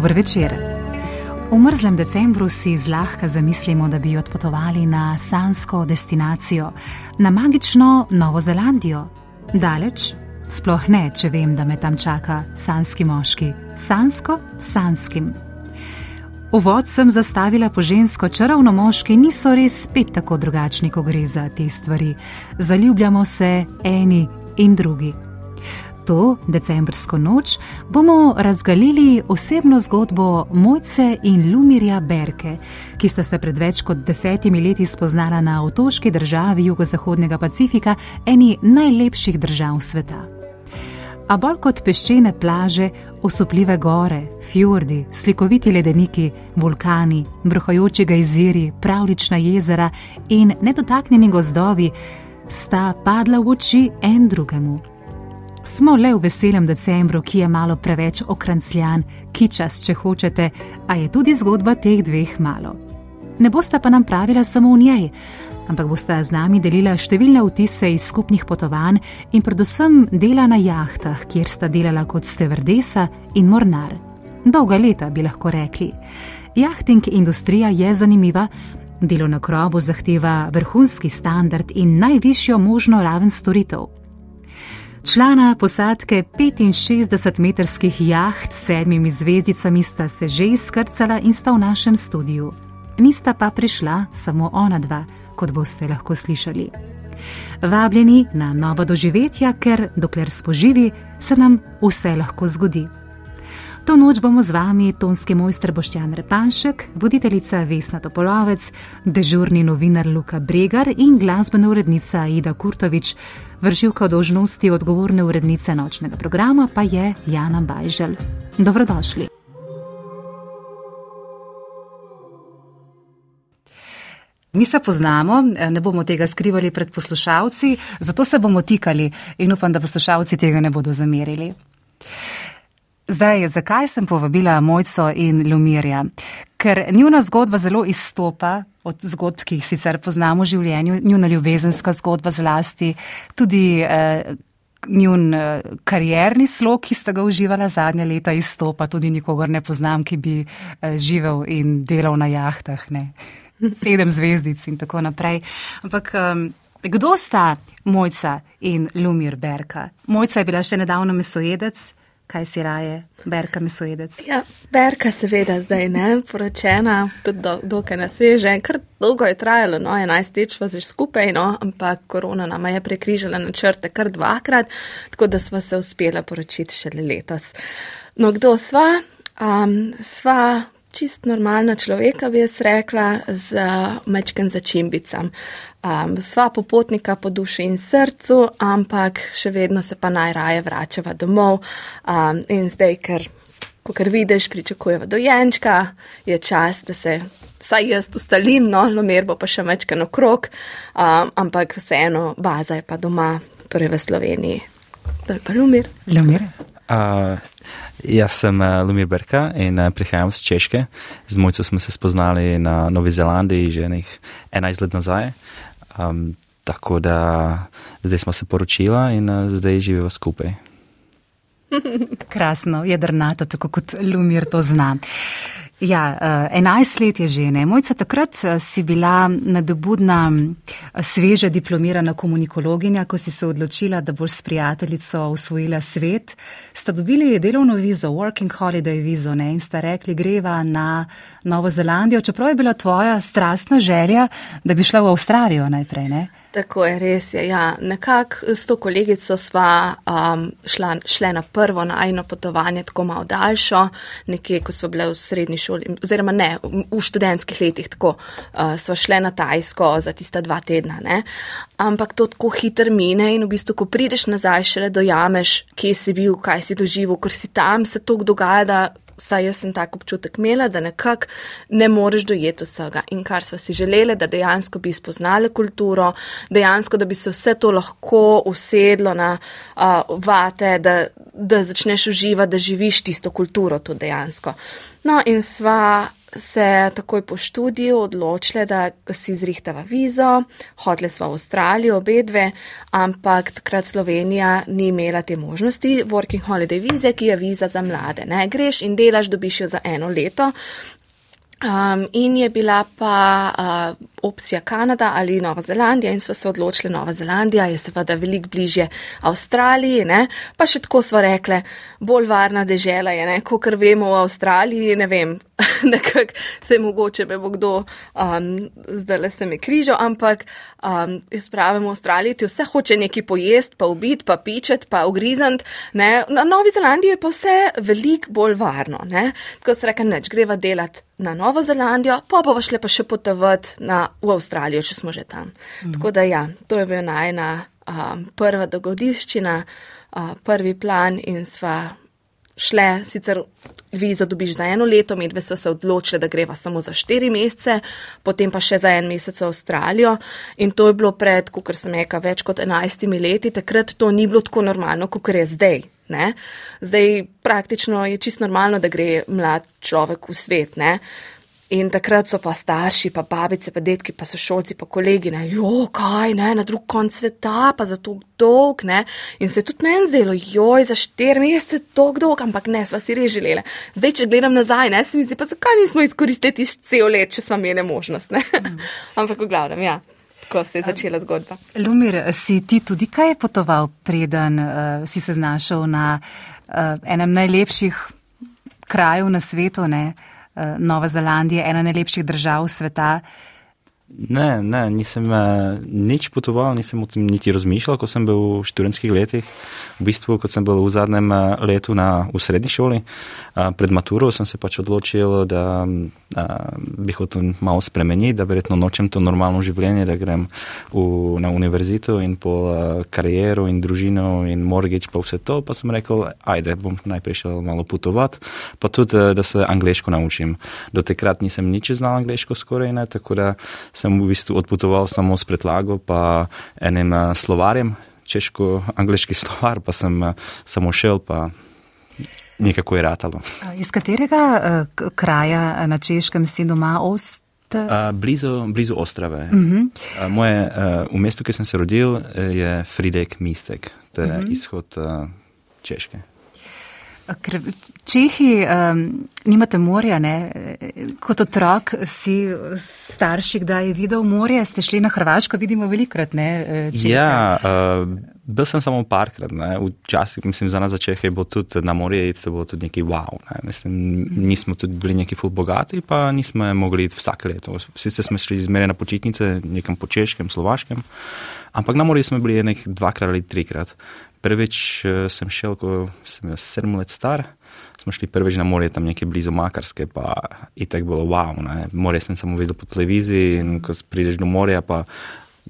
Dobro večer. V mrzlem decembru si zlahka zamislimo, da bi odpotovali na sansko destinacijo, na magično Novo Zelandijo. Daleč? Sploh ne, če vem, da me tam čaka sanski moški. Sansko, sanskim. Uvod sem zastavila po žensko, čarovno moški niso res spet tako drugačni, ko gre za te stvari. Zaljubljamo se eni in drugi to decembrsko noč bomo razgalili osebno zgodbo Mojce in Lumirja Berke, ki sta se pred več kot desetimi leti spoznala na otoški državi jugozahodnega Pacifika, eni najlepših držav sveta. A bolj kot peščene plaže, osupljive gore, fjordi, slikoviti ledeniki, vulkani, vrhojoči gejziri, pravlična jezera in nedotaknjeni gozdovi sta padla v oči en drugemu. Smo le v veselem decembru, ki je malo preveč okrancljan, kičas, če hočete, a je tudi zgodba teh dveh malo. Ne boste pa nam pravila samo v njej, ampak boste z nami delila številne vtise iz skupnih potovanj in predvsem dela na jahtah, kjer sta delala kot stevrdesa in mornar. Dolga leta bi lahko rekli. Jahting industrija je zanimiva. Delo na krovu zahteva vrhunski standard in najvišjo možno raven storitev. Člana posadke 65-metrskih jaht s sedmimi zvezdicami sta se že izkrcala in sta v našem studiu. Nista pa prišla samo ona dva, kot boste lahko slišali. Vabljeni na novo doživetja, ker dokler spoživi, se nam vse lahko zgodi. To noč bomo z vami tonski mojster Boštjan Repanšek, voditeljica Vesna Topolovec, dežurni novinar Luka Bregar in glasbena urednica Ida Kurtovič, vršilka dožnosti odgovorne urednice nočnega programa pa je Jana Bajžel. Dobrodošli. Mi se poznamo, ne bomo tega skrivali pred poslušalci, zato se bomo tikali in upam, da poslušalci tega ne bodo zamerili. Zdaj, zakaj sem povabila Mojco in Lumirja? Ker njuna zgodba zelo izstopa od zgodb, ki jih sicer poznamo v življenju, njuna ljubezenska zgodba zlasti, tudi eh, njun eh, karjerni slog, ki sta ga uživala zadnja leta, izstopa, tudi nikogar ne poznam, ki bi eh, živel in delal na jahtah, ne? sedem zvezdic in tako naprej. Ampak. Eh, Kdo sta Mojca in Lumir Berka? Mojca je bila še nedavno mesojedec, kaj si raje, berka mesojedec. Ja, berka seveda zdaj ne, poročena, tudi do, dokaj nasveže. Kar dolgo je trajalo, no, 11 teč vas že skupaj, no, ampak korona nama je prekrižala načrte kar dvakrat, tako da sva se uspela poročiti šele letos. No, kdo sva? Um, sva čist normalna človeka, bi jaz rekla, z mečken začimbicam. Um, sva popotnika po duši in srcu, ampak še vedno se pa najraje vračava domov. Um, in zdaj, ker, ko kar vidiš, pričakujeva dojenčka, je čas, da se saj jaz ustalim, no, lomer bo pa še mečken okrog, um, ampak vseeno baza je pa doma, torej v Sloveniji. To je pa Lumir. Lumir. Uh, Jaz sem uh, Lumir Berka in uh, prihajam z Češke. Z mojco smo se spoznali na Novi Zelandiji že nekaj 11 let nazaj. Um, tako da zdaj smo se poročila in uh, zdaj živimo skupaj. Krasno, jedrnato, tako kot Lumir to zna. Ja, uh, 11 let je že, ne? Mojca, takrat uh, si bila nadobudna uh, sveža diplomirana komunikologinja, ko si se odločila, da boš s prijateljico usvojila svet. Sta dobili delovno vizo, working holiday vizo, ne? In sta rekli, greva na Novo Zelandijo, čeprav je bila tvoja strastna želja, da bi šla v Avstralijo najprej, ne? Tako je, res je. Ja. Nekako s to kolegico sva um, šla, šle na prvo najno potovanje, tako malo daljšo, nekje, ko smo bile v srednji šoli, oziroma ne, v, študentskih letih, tako uh, sva šle na Tajsko za tista dva tedna. Ne. Ampak to tako hiter mine in v bistvu, ko prideš nazaj, šele dojameš, kje si bil, kaj si doživel, ker si tam, se to dogaja, da vsaj jaz sem tako občutek imela, da nekako ne moreš dojeti vsega. In kar smo si želeli, da dejansko bi spoznali kulturo, dejansko, da bi se vse to lahko usedlo na uh, vate, da, da začneš uživati, da živiš tisto kulturo tu dejansko. No, in sva se takoj po študiju odločile, da si zrihtava vizo, hodile sva v Avstralijo, obe dve, ampak takrat Slovenija ni imela te možnosti, working holiday vize, ki je viza za mlade. Ne? Greš in delaš, dobiš jo za eno leto. Um, in je bila pa uh, opcija Kanada ali Nova Zelandija in smo se odločili, Nova Zelandija je seveda veliko bližje Avstraliji, ne? pa še tako smo rekli, bolj varna dežela je, kot kar vemo v Avstraliji, ne vem, nekako se je mogoče, me bo kdo um, zdaj le se mi križal, ampak um, jaz pravim v Avstraliji, ti vse hoče neki pojest, pa ubiti, pa pičet, pa ugrizant, ne? na Novi Zelandiji je pa vse veliko bolj varno, ne? tako se reka, neč greva delati na Novo Zelandijo, pa pa šle pa še potovati na v Avstralijo, če smo že tam. Mm. Tako da ja, to je bila najna um, prva dogodivščina, uh, prvi plan in sva šle, sicer vizo dobiš za eno leto, medve so se odločile, da greva samo za štiri mesece, potem pa še za en mesec v Avstralijo in to je bilo pred, kot sem rekel, več kot enajstimi leti, takrat to ni bilo tako normalno, kot je zdaj. Ne? Zdaj praktično je čisto normalno, da gre mlad človek v svet. Ne? In takrat so pa starši, pa babice, pa detki, pa so šolci, pa kolegi, ne, jo, kaj, ne, na drug konc sveta, pa za to dolg, ne. In se je tudi meni zdelo, joj, za štir mesece dolg, dolg, ampak ne, sva si res želeli. Zdaj, če gledam nazaj, ne, se mi zdi, pa zakaj nismo izkoristili cel let, če smo imeli možnost, ne. Mm. ampak v glavnem, ja. Ko se je začela zgodba. Lumir, si ti tudi kaj potoval, preden uh, si se znašel na uh, enem najlepših krajev na svetu, ne? Uh, Nova Zelandija, ena najlepših držav sveta. Ne, ne, nisem uh, nič potoval, nisem o tem niti razmišljal, ko sem bil v študentskih letih. V bistvu, ko sem bil v zadnjem uh, letu na, v srednji šoli, uh, pred maturo sem se pač odločil, da uh, bi hotel malo spremeniti, da verjetno nočem to normalno življenje, da grem v, na univerzito in po uh, kariero in družino in mortgage pa vse to. Pa sem rekel, ajde, bom najprej šel malo potovati, pa tudi, uh, da se angliško naučim. Do takrat nisem nič znal angliško skoraj, ne, tako da sem v bistvu odpotoval samo s predlago, pa enim uh, slovarjem, češko-angliški slovar, pa sem uh, samo šel, pa nekako je ratalo. Iz katerega uh, kraja na češkem si doma ost? Uh, blizu, blizu Ostrave. Uh -huh. uh, moje, uh, v mestu, kjer sem se rodil, je Fridek Mistek, to je uh mhm. -huh. izhod uh, Češke. Ker Čehi um, nimate morja, ne? kot otrok si starši, kdaj je videl morje, ste šli na Hrvaško, vidimo velikrat. Ne, ja, uh, bil sem samo parkrat, včasih mislim, za nas za Čehe je bilo tudi na morje, to bilo tudi neki wow. Ne? Mislim, nismo tudi bili neki ful bogati, pa nismo mogli iti vsake leto. Sicer smo šli izmere na počitnice, nekam po Češkem, Slovaškem, ampak na morju smo bili nek dvakrat ali trikrat. Prvič uh, sem šel, ko sem bil sedem let star smo šli prvič na morje, tam nekje blizu Makarske, pa je tako bilo wow. Ne. Morje sem samo videl po televiziji in ko prideš do morja, pa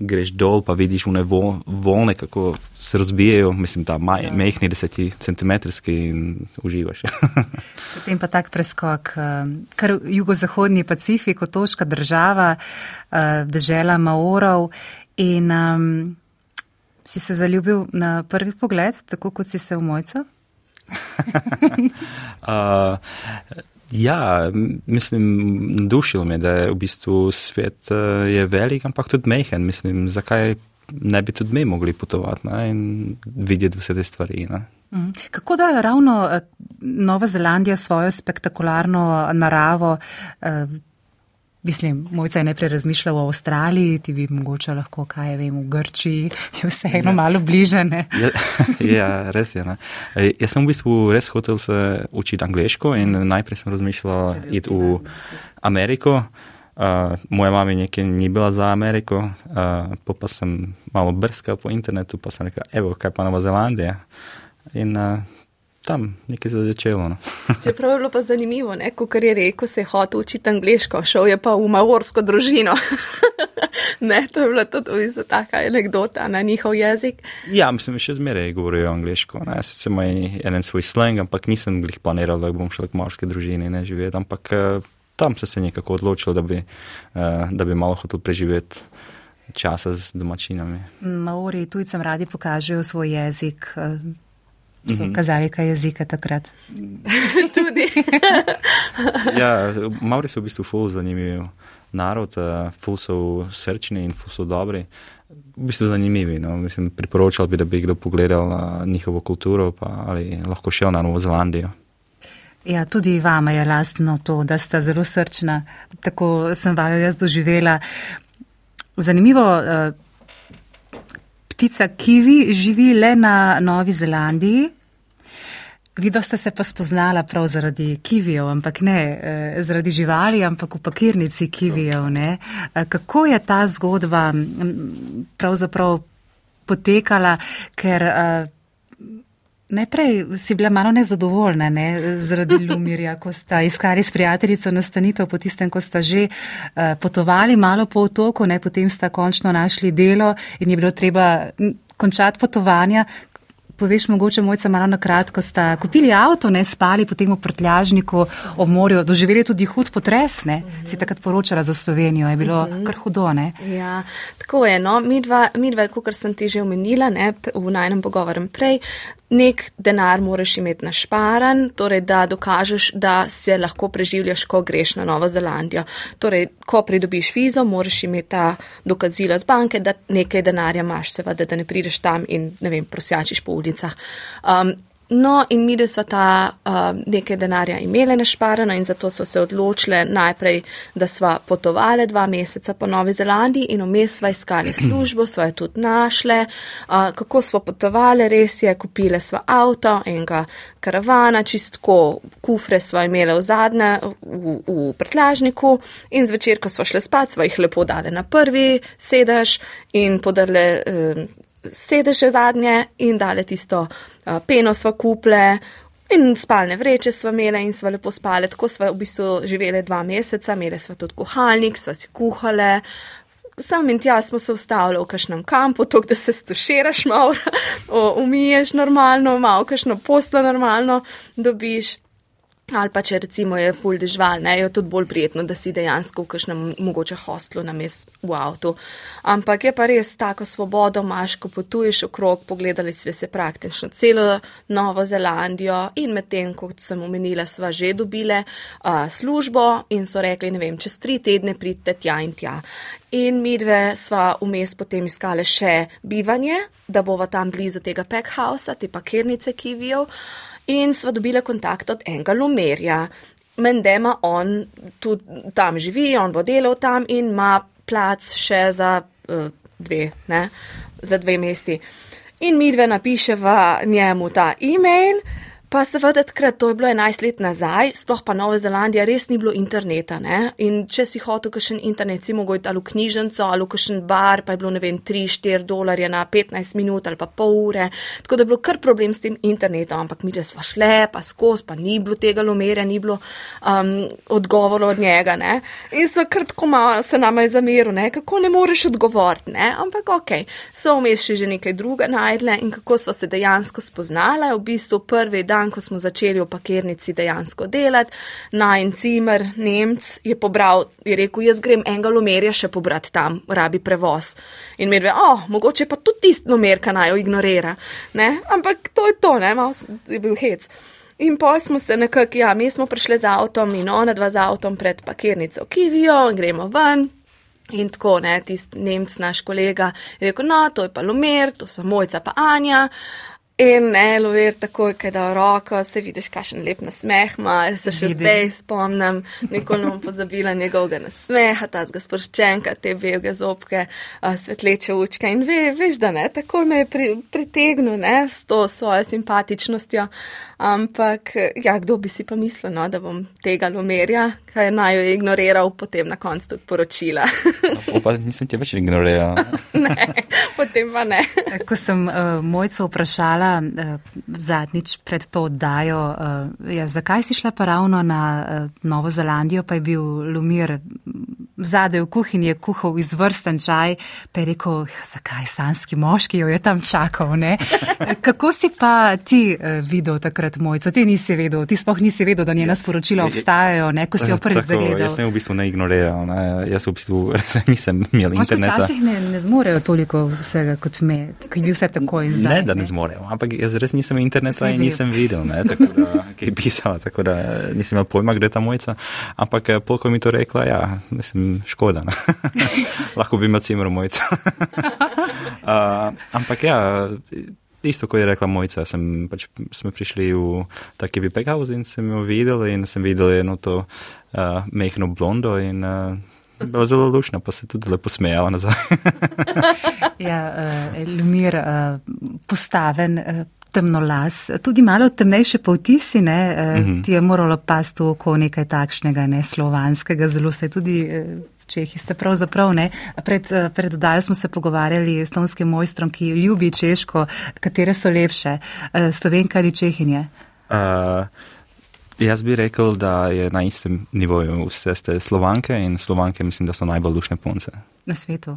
greš dol, pa vidiš vne volne, kako se razbijajo, mislim, ta maj, ja. mehni deseti centimetrski in uživaš. Potem pa tak preskok, eh, kar jugozahodni Pacifik, otoška država, eh, država Maorov in um, si se zaljubil na prvi pogled, tako kot si se v mojcu? uh, ja, mislim, dušil me, da je v bistvu svet uh, velik, ampak tudi mehen. Mislim, zakaj ne bi tudi mi mogli potovati ne, in videti vse te stvari. Ne? Mhm. Kako da ravno eh, Nova Zelandija svojo spektakularno naravo Mislim, mojca je najprej razmišljal o Avstraliji, ti bi mogoče lahko, kaj vem, v Grčiji, je vseeno ja. malo bliže. Ja, ja, res je. Ne. Jaz sem v bistvu res hotel se učiti angliško in najprej sem razmišljal iti v Ameriko. Uh, moja mama nekaj ni bila za Ameriko, uh, pa sem malo brskal po internetu, pa sem rekel, evo, kaj pa Nova Zelandija. In uh, tam nekaj se začelo. No. Čeprav je bilo pa zanimivo, kot je rekel, se je hotel učiti angliško, šel je pa v maorsko družino. ne, to je bila tudi taka anekdota na njihov jezik. Ja, mislim, še zmeraj govorijo angliško. Sicer ima en svoj slang, ampak nisem jih planiral, da bom šel k morski družini ne živeti. Ampak uh, tam sem se nekako odločil, da bi, uh, da bi malo hotel preživeti. Časa z domačinami. Maori tujcem radi pokažejo svoj jezik, eh, so mhm. kazali kaj jezika takrat. Tudi. ja, Maori so v bistvu ful zanimiv narod, uh, ful so srčni in ful so dobri. V bistvu zanimivi. No. Mislim, priporočal bi, da bi kdo pogledal na njihovo kulturo ali lahko šel na Novo Zelandijo. Ja, tudi vama je lastno to, da sta zelo srčna. Tako sem vajo jaz doživela. Zanimivo, uh, ptica kivi živi le na Novi Zelandiji. Videla ste se pa spoznala prav zaradi kivijev, ampak ne eh, zaradi živali, ampak v pakirnici kivijev. Ne? Eh, kako je ta zgodba pravzaprav potekala, ker eh, najprej si bila malo nezadovoljna ne? zaradi Lumirja, ko sta iskali s prijateljico nastanitev po tistem, ko sta že potovali malo po otoku, ne? potem sta končno našli delo in je bilo treba končati potovanja, poveš mogoče mojca malo na kratko, sta kupili avto, ne spali potem v prtljažniku ob morju, doživeli tudi hud potres, ne? Si takrat poročala za Slovenijo, je bilo mhm. kar hudo, ne? Ja, tako je, no, mi dva, kot sem ti že omenila, ne, v najnem pogovorem prej, nek denar moraš imeti našparan, torej da dokažeš, da se lahko preživljaš, ko greš na Novo Zelandijo. Torej, ko pridobiš vizo, moraš imeti ta dokazila z banke, da nekaj denarja imaš, seveda, da ne prideš tam in, ne vem, prosjačiš po ulicah. Um, No, in mi, da so ta uh, nekaj denarja imele našparano in zato so se odločile najprej, da sva potovali dva meseca po Novi Zelandiji in vmes sva iskali službo, sva jo tudi našle. Uh, kako sva potovali, res je, kupile sva avto, enega karavana, čistko, kufre sva imele v zadnje, v, v prtlažniku in zvečer, ko sva šle spat, sva jih lepo dale na prvi sedež in podarle. Uh, sedeže zadnje in dale tisto uh, peno sva kuple. In spalne vreče smo imeli in smo lepo spali, tako smo v bistvu živeli dva meseca, imeli smo tudi kuhalnik, smo si kuhali. Sam in tja smo se ustavili v kažem kampu, tako da se stuširaš malo, umiješ normalno, malo kažno poslo normalno dobiš. Ali pa če recimo je full dežval, ne, je tudi bolj prijetno, da si dejansko v kakšnem mogoče hostlu na mest v avtu. Ampak je pa res tako svobodo, imaš, ko potuješ okrog, pogledali sve se praktično celo Novo Zelandijo in medtem, kot sem omenila, sva že dobile uh, službo in so rekli, ne vem, čez tri tedne pridite tja in tja. In mi dve sva vmes potem iskale še bivanje, da bova tam blizu tega packhausa, te pakirnice kivijev in sva dobila kontakt od enega lumerja. Mendema on tudi tam živi, on bo delal tam in ima plac še za uh, dve, ne, za dve mesti. In mi dve napiševa njemu ta e-mail. Pa seveda, takrat, to je bilo 11 let nazaj, sploh pa Nova Zelandija, res ni bilo interneta. Ne? In če si hotel kakšen internet, si mogel iti ali v knjižnico ali v kakšen bar, pa je bilo, ne vem, 3-4 dolarje na 15 minut ali pa pol ure. Tako da je bilo kar problem s tem internetom, ampak mi, smo šle, pa skozi, pa ni bilo tega lomerja, ni bilo um, odgovora od njega. Ne? In so kratko malo se nama je zameril, ne? kako ne moreš odgovoriti, ne? ampak ok, so vmes še že nekaj druga najdle in kako so se dejansko spoznala, v bistvu prvi dan dan, ko smo začeli v pakirnici dejansko delati, naj cimer, Nemc, je pobral, je rekel, jaz grem enega lomerja še pobrati tam, rabi prevoz. In je, oh, mogoče pa tudi tisti lomer, ki naj jo ignorira. Ne? Ampak to je to, ne, mal je bil hec. In pa smo se nekako, ja, mi smo prišli z avtom in ona dva z avtom pred pakirnico Kivijo in gremo ven. In tako, ne, tisti Nemc, naš kolega, je rekel, no, to je pa Lomer, to so mojca pa Anja. In ne, lover takoj, kaj da roko, se vidiš, kakšen lep nasmeh ima, se še Vidim. zdaj spomnim, nikoli ne bom pozabila njegovega nasmeha, ta zgosproščenka, te belge zobke, a, svetleče učke in ve, veš, da ne, takoj me je pri, pritegnil, ne, s to svojo simpatičnostjo, ampak, ja, kdo bi si pa mislil, no, da bom tega lomerja, kaj naj jo ignoriral, potem na koncu tudi poročila. Opa, nisem te več ignoriral. ne, potem pa ne. Ko sem uh, mojco vprašala uh, zadnjič pred to oddajo, uh, ja, zakaj si šla pa ravno na uh, Novo Zelandijo, pa je bil Lumir zadaj v kuhinji, je kuhal izvrsten čaj, pa je rekel, "Ja, zakaj sanski moški jo je tam čakal. Ne? Kako si pa ti uh, videl takrat mojco? Ti nisi vedel, ti sploh nisi vedel, da njena sporočila obstajajo, ne? ko si jo prvič zagledal. Jaz sem v bistvu ne ignoriral, ne. jaz v bistvu nisem imel interneta. včasih ne, ne zmorejo toliko vsega kot me, ki bi vse tako in zdaj. Ne, da ne zmorejo, ampak jaz res nisem interneta in nisem videl, ne, tako da, ki je pisala, tako da nisem imel pojma, kde je ta mojca. Ampak eh, pol, ko mi to rekla, ja, mislim, škoda. Lahko bi imel cimer mojco. uh, ampak ja, isto, ko je rekla mojca, sem, pač, smo prišli v taki Vipekhaus in sem jo videl in sem videl eno to uh, mehno blondo in uh, bila zelo lušna, pa se tudi lepo smejala nazaj. Ja, uh, Lumir, uh, postaven, uh, temnolas, tudi malo temnejše poltisi, ne, uh, mm -hmm. ti je moralo pasti v oko nekaj takšnega, ne slovanskega, zelo se je tudi. Uh, Čehi ste pravzaprav ne. Pred, eh, pred oddajo smo se pogovarjali s tonskim mojstrom, ki ljubi Češko. Katere so lepše, eh, Slovenka ali Čehinje? Uh, jaz bi rekel, da je na istem nivoju vse ste slovanke in slovanke mislim, da so najbolj lušne punce. Na svetu.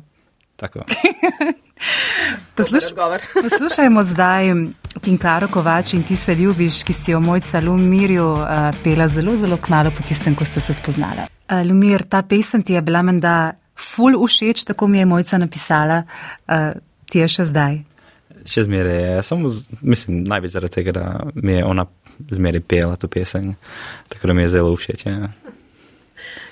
Tako. Posluš, poslušajmo zdaj Tinkaro Kovač in ti se ljubiš, ki si jo mojca Lumirju uh, pela zelo, zelo kmalo po tistem, ko ste se spoznala. Uh, Lumir, ta pesem ti je bila menda ful všeč, tako mi je mojca napisala, uh, ti je še zdaj. Še zmeraj je, samo, z, mislim, največ zaradi tega, da mi je ona zmeraj pela to pesem, tako da mi je zelo všeč. Ja.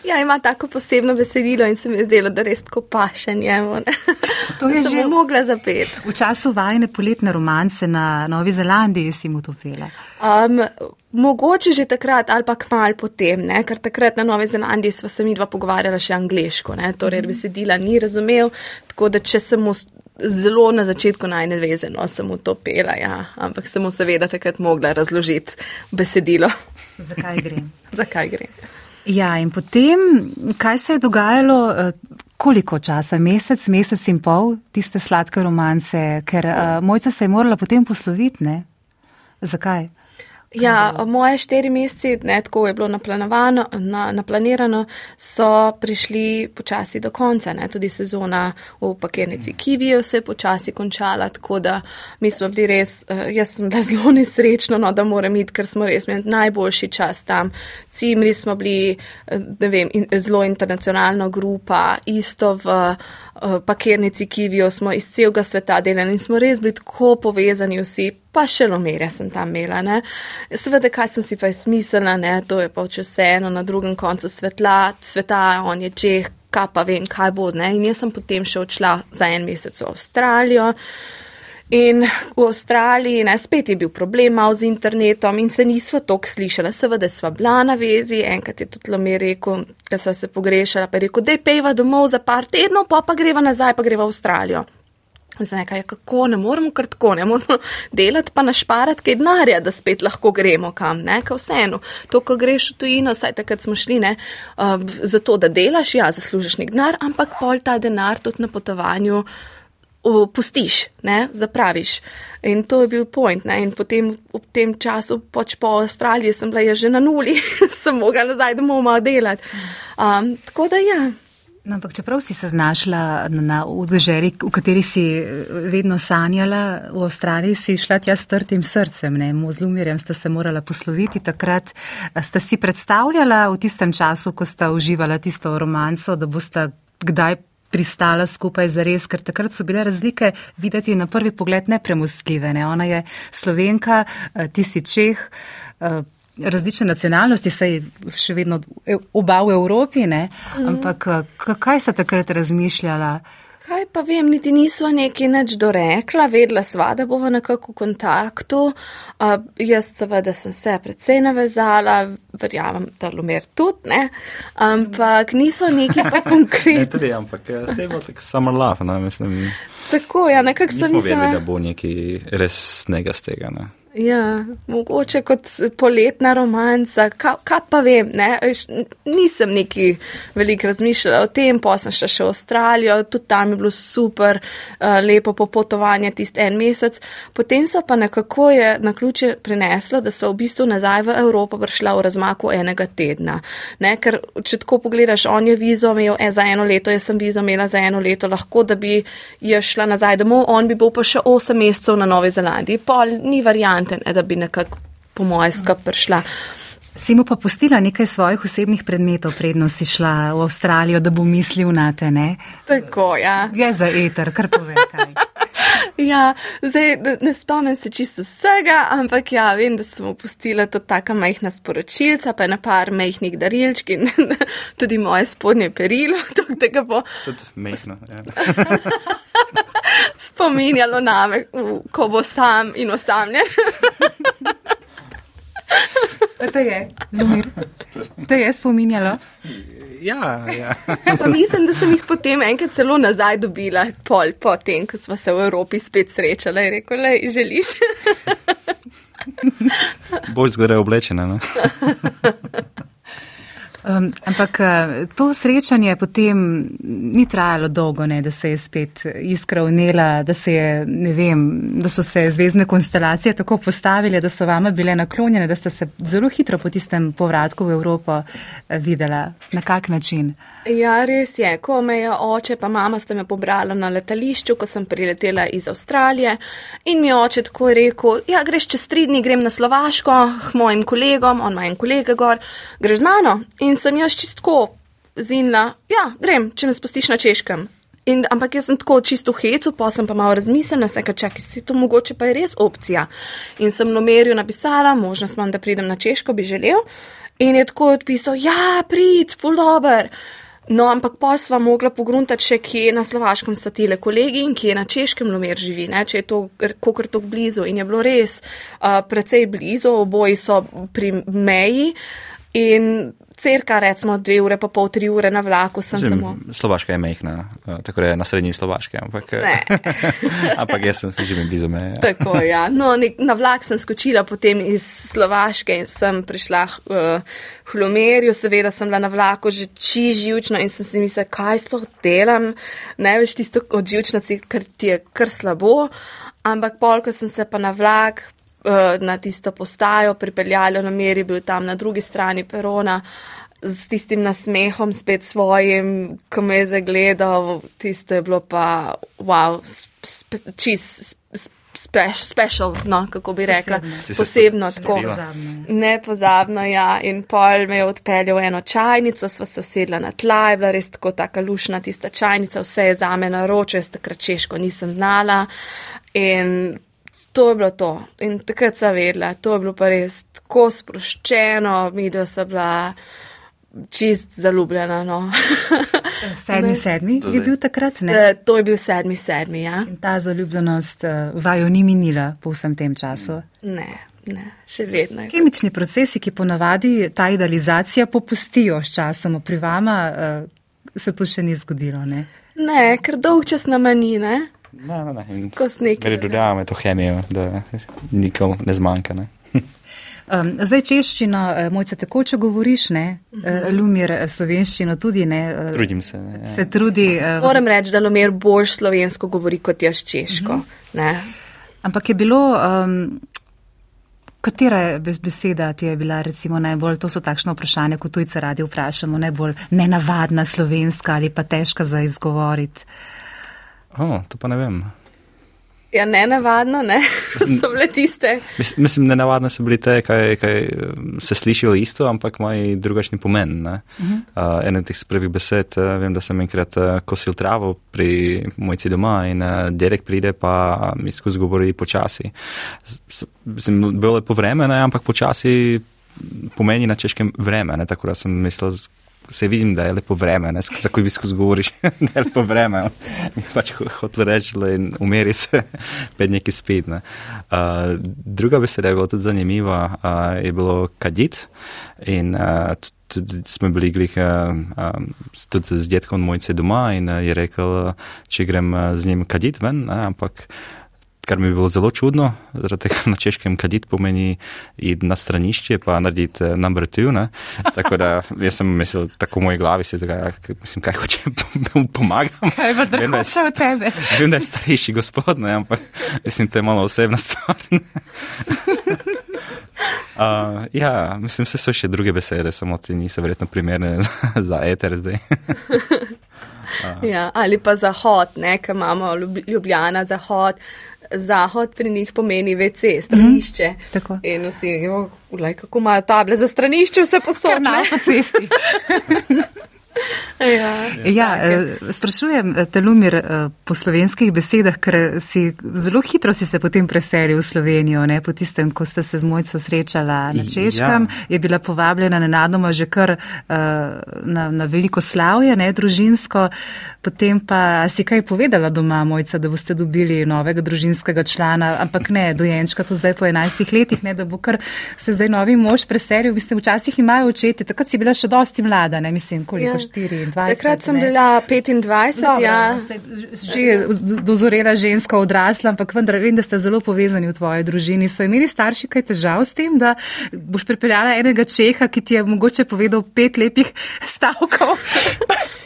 Ja, ima tako posebno besedilo in se mi je zdelo, da res tako paše njemu. ne. To je že- mogla zapeti. V času vajne poletne romance na Novi Zelandiji si mu to pela. Um, mogoče že takrat ali pa kmal potem, ne? ker takrat na Novi Zelandiji sva se mi dva pogovarjala še angliško, ne? torej besedila ni razumel, tako da če sem mu zelo na začetku najnevezeno, sem mu to pela, ja. ampak sem mu seveda takrat mogla razložiti besedilo, Zakaj gre? zakaj gre. Ja, in potem, kaj se je dogajalo, eh, koliko časa, mesec, mesec in pol, tiste sladke romance, ker uh, mojca se je morala potem posloviti, ne? Zakaj? Ja, moje štiri meseci, ne, tako je bilo naplanovano, na, naplanirano, so prišli počasi do konca. Ne, tudi sezona v pakirnici Kivijo se je počasi končala, tako da mi smo bili res, uh, jaz sem bila zelo nesrečna, no, da moram iti, ker smo res imeli najboljši čas tam. Cimri smo bili, eh, ne vem, in, zelo internacionalna grupa, isto v uh, pakirnici Kivijo smo iz celega sveta delali in smo res bili tako povezani vsi pa še lomerja sem tam imela. Ne. Seveda, kaj sem si pa izmislila, ne, to je pa vseeno na drugem koncu svetla, sveta, on je čeh, kaj pa vem, kaj bo. Ne. In jaz sem potem še odšla za en mesec v Avstralijo. In v Avstraliji ne, spet je bil problem malo z internetom in se nisva tok slišala. Seveda sva bila na vezi, enkrat je tudi Lomer rekel, da sva se pogrešala, pa je rekel, da je pejva domov za par tednov, pa pa greva nazaj, pa greva v Avstralijo. Zdaj, kaj, kako ne moremo kar tako, ne moremo delati, pa našparati kaj denarja, da spet lahko gremo kam, ne, ka vseeno. To, ko greš v tujino, saj takrat smo šli, ne, um, zato, da delaš, ja, zaslužiš nek denar, ampak pol ta denar tudi na potovanju pustiš, ne, zapraviš. In to je bil point, ne, in potem v tem času, pač po Avstraliji, sem bila že na nuli, sem mogla nazaj domov malo delati. Um, tako da ja. No, ampak čeprav si se znašla na, na, v državi, v kateri si eh, vedno sanjala, v Avstraliji si šla tja s trtim srcem, ne, z Lumirjem sta se morala posloviti takrat. A Sta si predstavljala v tistem času, ko sta uživala tisto romanco, da bosta kdaj pristala skupaj za res, ker takrat so bile razlike videti na prvi pogled nepremostljive. Ne. Ona je slovenka, eh, ti si čeh. eh, Različne nacionalnosti, saj še vedno oba v Evropi, ne? ampak eh, kaj sta takrat razmišljala? Kaj pa vem, niti niso neki nič dorekla, vedela sva, da bova nekako v kontaktu. Uh, jaz seveda sem se predvsej navezala, verjamem, da lumer tudi, ne. Ampak niso neki pa konkretni. ne, tudi, ampak vse bo tako summer love, ne, mislim. Tako, ja, nekako sem mislila. Nismo vedeli, da bo nekaj resnega z tega, ne. Ja, mogoče kot poletna romanca, kaj ka pa vem, ne? nisem neki veliko razmišljala o tem, pa sem šla še v Avstralijo, tudi tam je bilo super, uh, lepo popotovanje tist en mesec. Potem so pa nekako je na ključe prineslo, da so v bistvu nazaj v Evropo prišla v razmaku enega tedna. Ne? Ker če tako pogledaš, on je vizo imel e, za eno leto, jaz sem vizo imela za eno leto, lahko da bi je šla nazaj domov, on bi bil pa še 8 mesecev na Novi Zelandiji, pol ni variant variante, da bi nekako po moje skup prišla. Si mu pa postila nekaj svojih osebnih predmetov, predno si šla v Avstralijo, da bo mislil na te, ne? Tako, ja. Je za eter, kar pove kaj. ja, zdaj ne spomnim se čisto vsega, ampak ja, vem, da sem mu postila tudi taka majhna sporočilca, pa na par majhnih darilčk in tudi moje spodnje perilo, tako da ga bo. Tudi majhno, ja. Spominjalo name, ko bo sam in osamljen. To je, Lumir. To je spominjalo. Ja, ja. Mislim, da sem jih potem enkrat celo nazaj dobila, pol po tem, ko smo se v Evropi spet srečali in rekli, želiš. Bolj zgledaj oblečene. Um, ampak eh, to srečanje potem ni trajalo dolgo, ne, da se je spet iskra vnela, da, se je, vem, da so se zvezdne konstelacije tako postavile, da so vama bile naklonjene, da ste se zelo hitro po tistem povratku v Evropo eh, videla. Na kak način? Ja, res je. Ko me je oče pa mama sta me pobrala na letališču, ko sem priletela iz Avstralije in mi je oče tako rekel, ja, greš čez tri dni, grem na Slovaško, k mojim kolegom, on ima en kolega gor, greš z mano. In sem jaz čistko zinila, ja, grem, če me spustiš na češkem. In, ampak jaz sem tako čisto hecu, pa sem pa malo razmislila, se kaj čakaj, si to mogoče pa je res opcija. In sem nomerju napisala, možnost imam, da pridem na češko, bi želel. In je tako odpisal, ja, prid, full dober. No, ampak pa sva mogla pogruntati še, kje na slovaškem so tile kolegi in kje na češkem lomer živi, ne? če je to kakor tako blizu. In je bilo res uh, precej blizu, oboji so pri meji. In crka, recimo, dve ure, pa pol, tri ure na vlaku sem Zim, samo. Slovaška je mehna, eh, tako je na srednji Slovaški, ampak, ampak jaz sem živim blizu meje. Ja. Tako, ja. No, nek, na vlak sem skočila potem iz Slovaške in sem prišla uh, v Hlomerju, seveda sem bila na vlaku že čiživčno in sem si mislila, kaj sploh delam, ne veš tisto od živčnosti, ker ti je kar slabo. Ampak pol, ko sem se pa na vlak Eh, na tisto postajo pripeljali, na meri bil tam na drugi strani perona. Z tistim nasmehom, spet svojim, ko me je zagledal, tisto je bilo pa, wow, spe, čist, special, no, kako bi rekla, posebno, posebno tako. Nepozabno, ja. In pol me je odpeljal eno čajnico, sva se sedla na tla, je bila res tako taka lušna tista čajnica, vse je za me naročil, jaz takrat češko nisem znala. In To je bilo to. In takrat sem vedela, to je bilo pa res tako sproščeno, mi da sem bila čist zaljubljena. No. sedmi, sedmi je bil takrat, ne? E, to je bil sedmi, sedmi, ja. In ta zaljubljenost uh, vaju ni minila po vsem tem času? Ne, ne, še vedno. Kemični procesi, ki ponavadi ta idealizacija popustijo s časom, pri vama uh, se to še ni zgodilo, ne? Ne, ker dolg čas na manjine. Ne, ne, ne. Ker dodajamo to chemijo, da nikomu ne zmanjka. Ne? Um, zdaj češčino, eh, mojce tekoče govoriš, ne? Uh. -huh. Lumir eh, slovenščino tudi ne. Trudim se. Ne, ja. Se trudi. Uh, Moram reči, da Lumir bolj slovensko govori kot jaz češko. Uh mhm. -huh. Ampak je bilo, um, katera beseda ti je bila recimo najbolj, to so takšno vprašanje, kot tujce radi vprašamo, najbolj nenavadna slovenska ali pa težka za izgovoriti. Oh, to pa ne vem. Ja, ne navadno, ne. So bile tiste. Mislim, ne navadno so bile te, kaj, kaj se slišijo isto, ampak imajo drugačni pomen. Uh -huh. uh, Ena teh prvih besed, uh, vem, da sem enkrat uh, kosil travo pri mojci doma in uh, derek pride, pa mi skozi govori počasi. Mislim, bilo je po vreme, ne, ampak počasi pomeni na češkem vreme, ne, tako da sem mislil, se vidim, da je lepo vreme, ne, za ko bi skozi govoriš, da je lepo vreme. Mi pač hotel reči, da umeri se, pet neki spet. Ne. Uh, druga beseda je bila tudi zanimiva, uh, je bilo kadit in uh, tudi smo bili glih, uh, um, tudi z detkom mojce doma in uh, je rekel, če grem uh, z njim kadit ven, ne, ampak kar mi je bilo zelo čudno, zaradi tega na češkem kadit pomeni iti na stranišče, pa narediti uh, number two. Ne? Tako da jaz sem mislil, tako v moji glavi se dogaja, mislim, kaj hoče pomagati. Kaj pa da hoče od tebe? Vem, da je starejši gospod, ne? ampak mislim, to je malo osebna stvar. Uh, ja, mislim, vse so še druge besede, samo ti niso verjetno primerne za, za eter zdaj. uh. ja, ali pa zahod, ne, ker imamo Ljubljana zahod. Zahod pri njih pomeni WC, stranišče. Mm -hmm. In vsi, jo, ulaj, kako imajo table za stranišče, vse posebej na avtocesti. Ja, ja, eh, sprašujem te, Lumir, eh, po slovenskih besedah, ker si zelo hitro si se potem preselil v Slovenijo, ne, po tistem, ko ste se z mojco srečala na Češkem, ja. je bila povabljena nenadoma že kar na, na veliko slavje, ne, družinsko, potem pa si kaj povedala doma, mojca, da boste dobili novega družinskega člana, ampak ne, dojenčka to zdaj po 11 letih, ne, da bo kar se zdaj novi mož preselil, mislim, včasih imajo očeti, takrat si bila še dosti mlada, ne, mislim, koliko. Ja. 24. Takrat sem ne? bila 25, Dobro, ja. Že dozorela ženska odrasla, ampak vendar vem, da ste zelo povezani v tvoji družini. So imeli starši kaj težav s tem, da boš pripeljala enega čeha, ki ti je mogoče povedal pet lepih stavkov?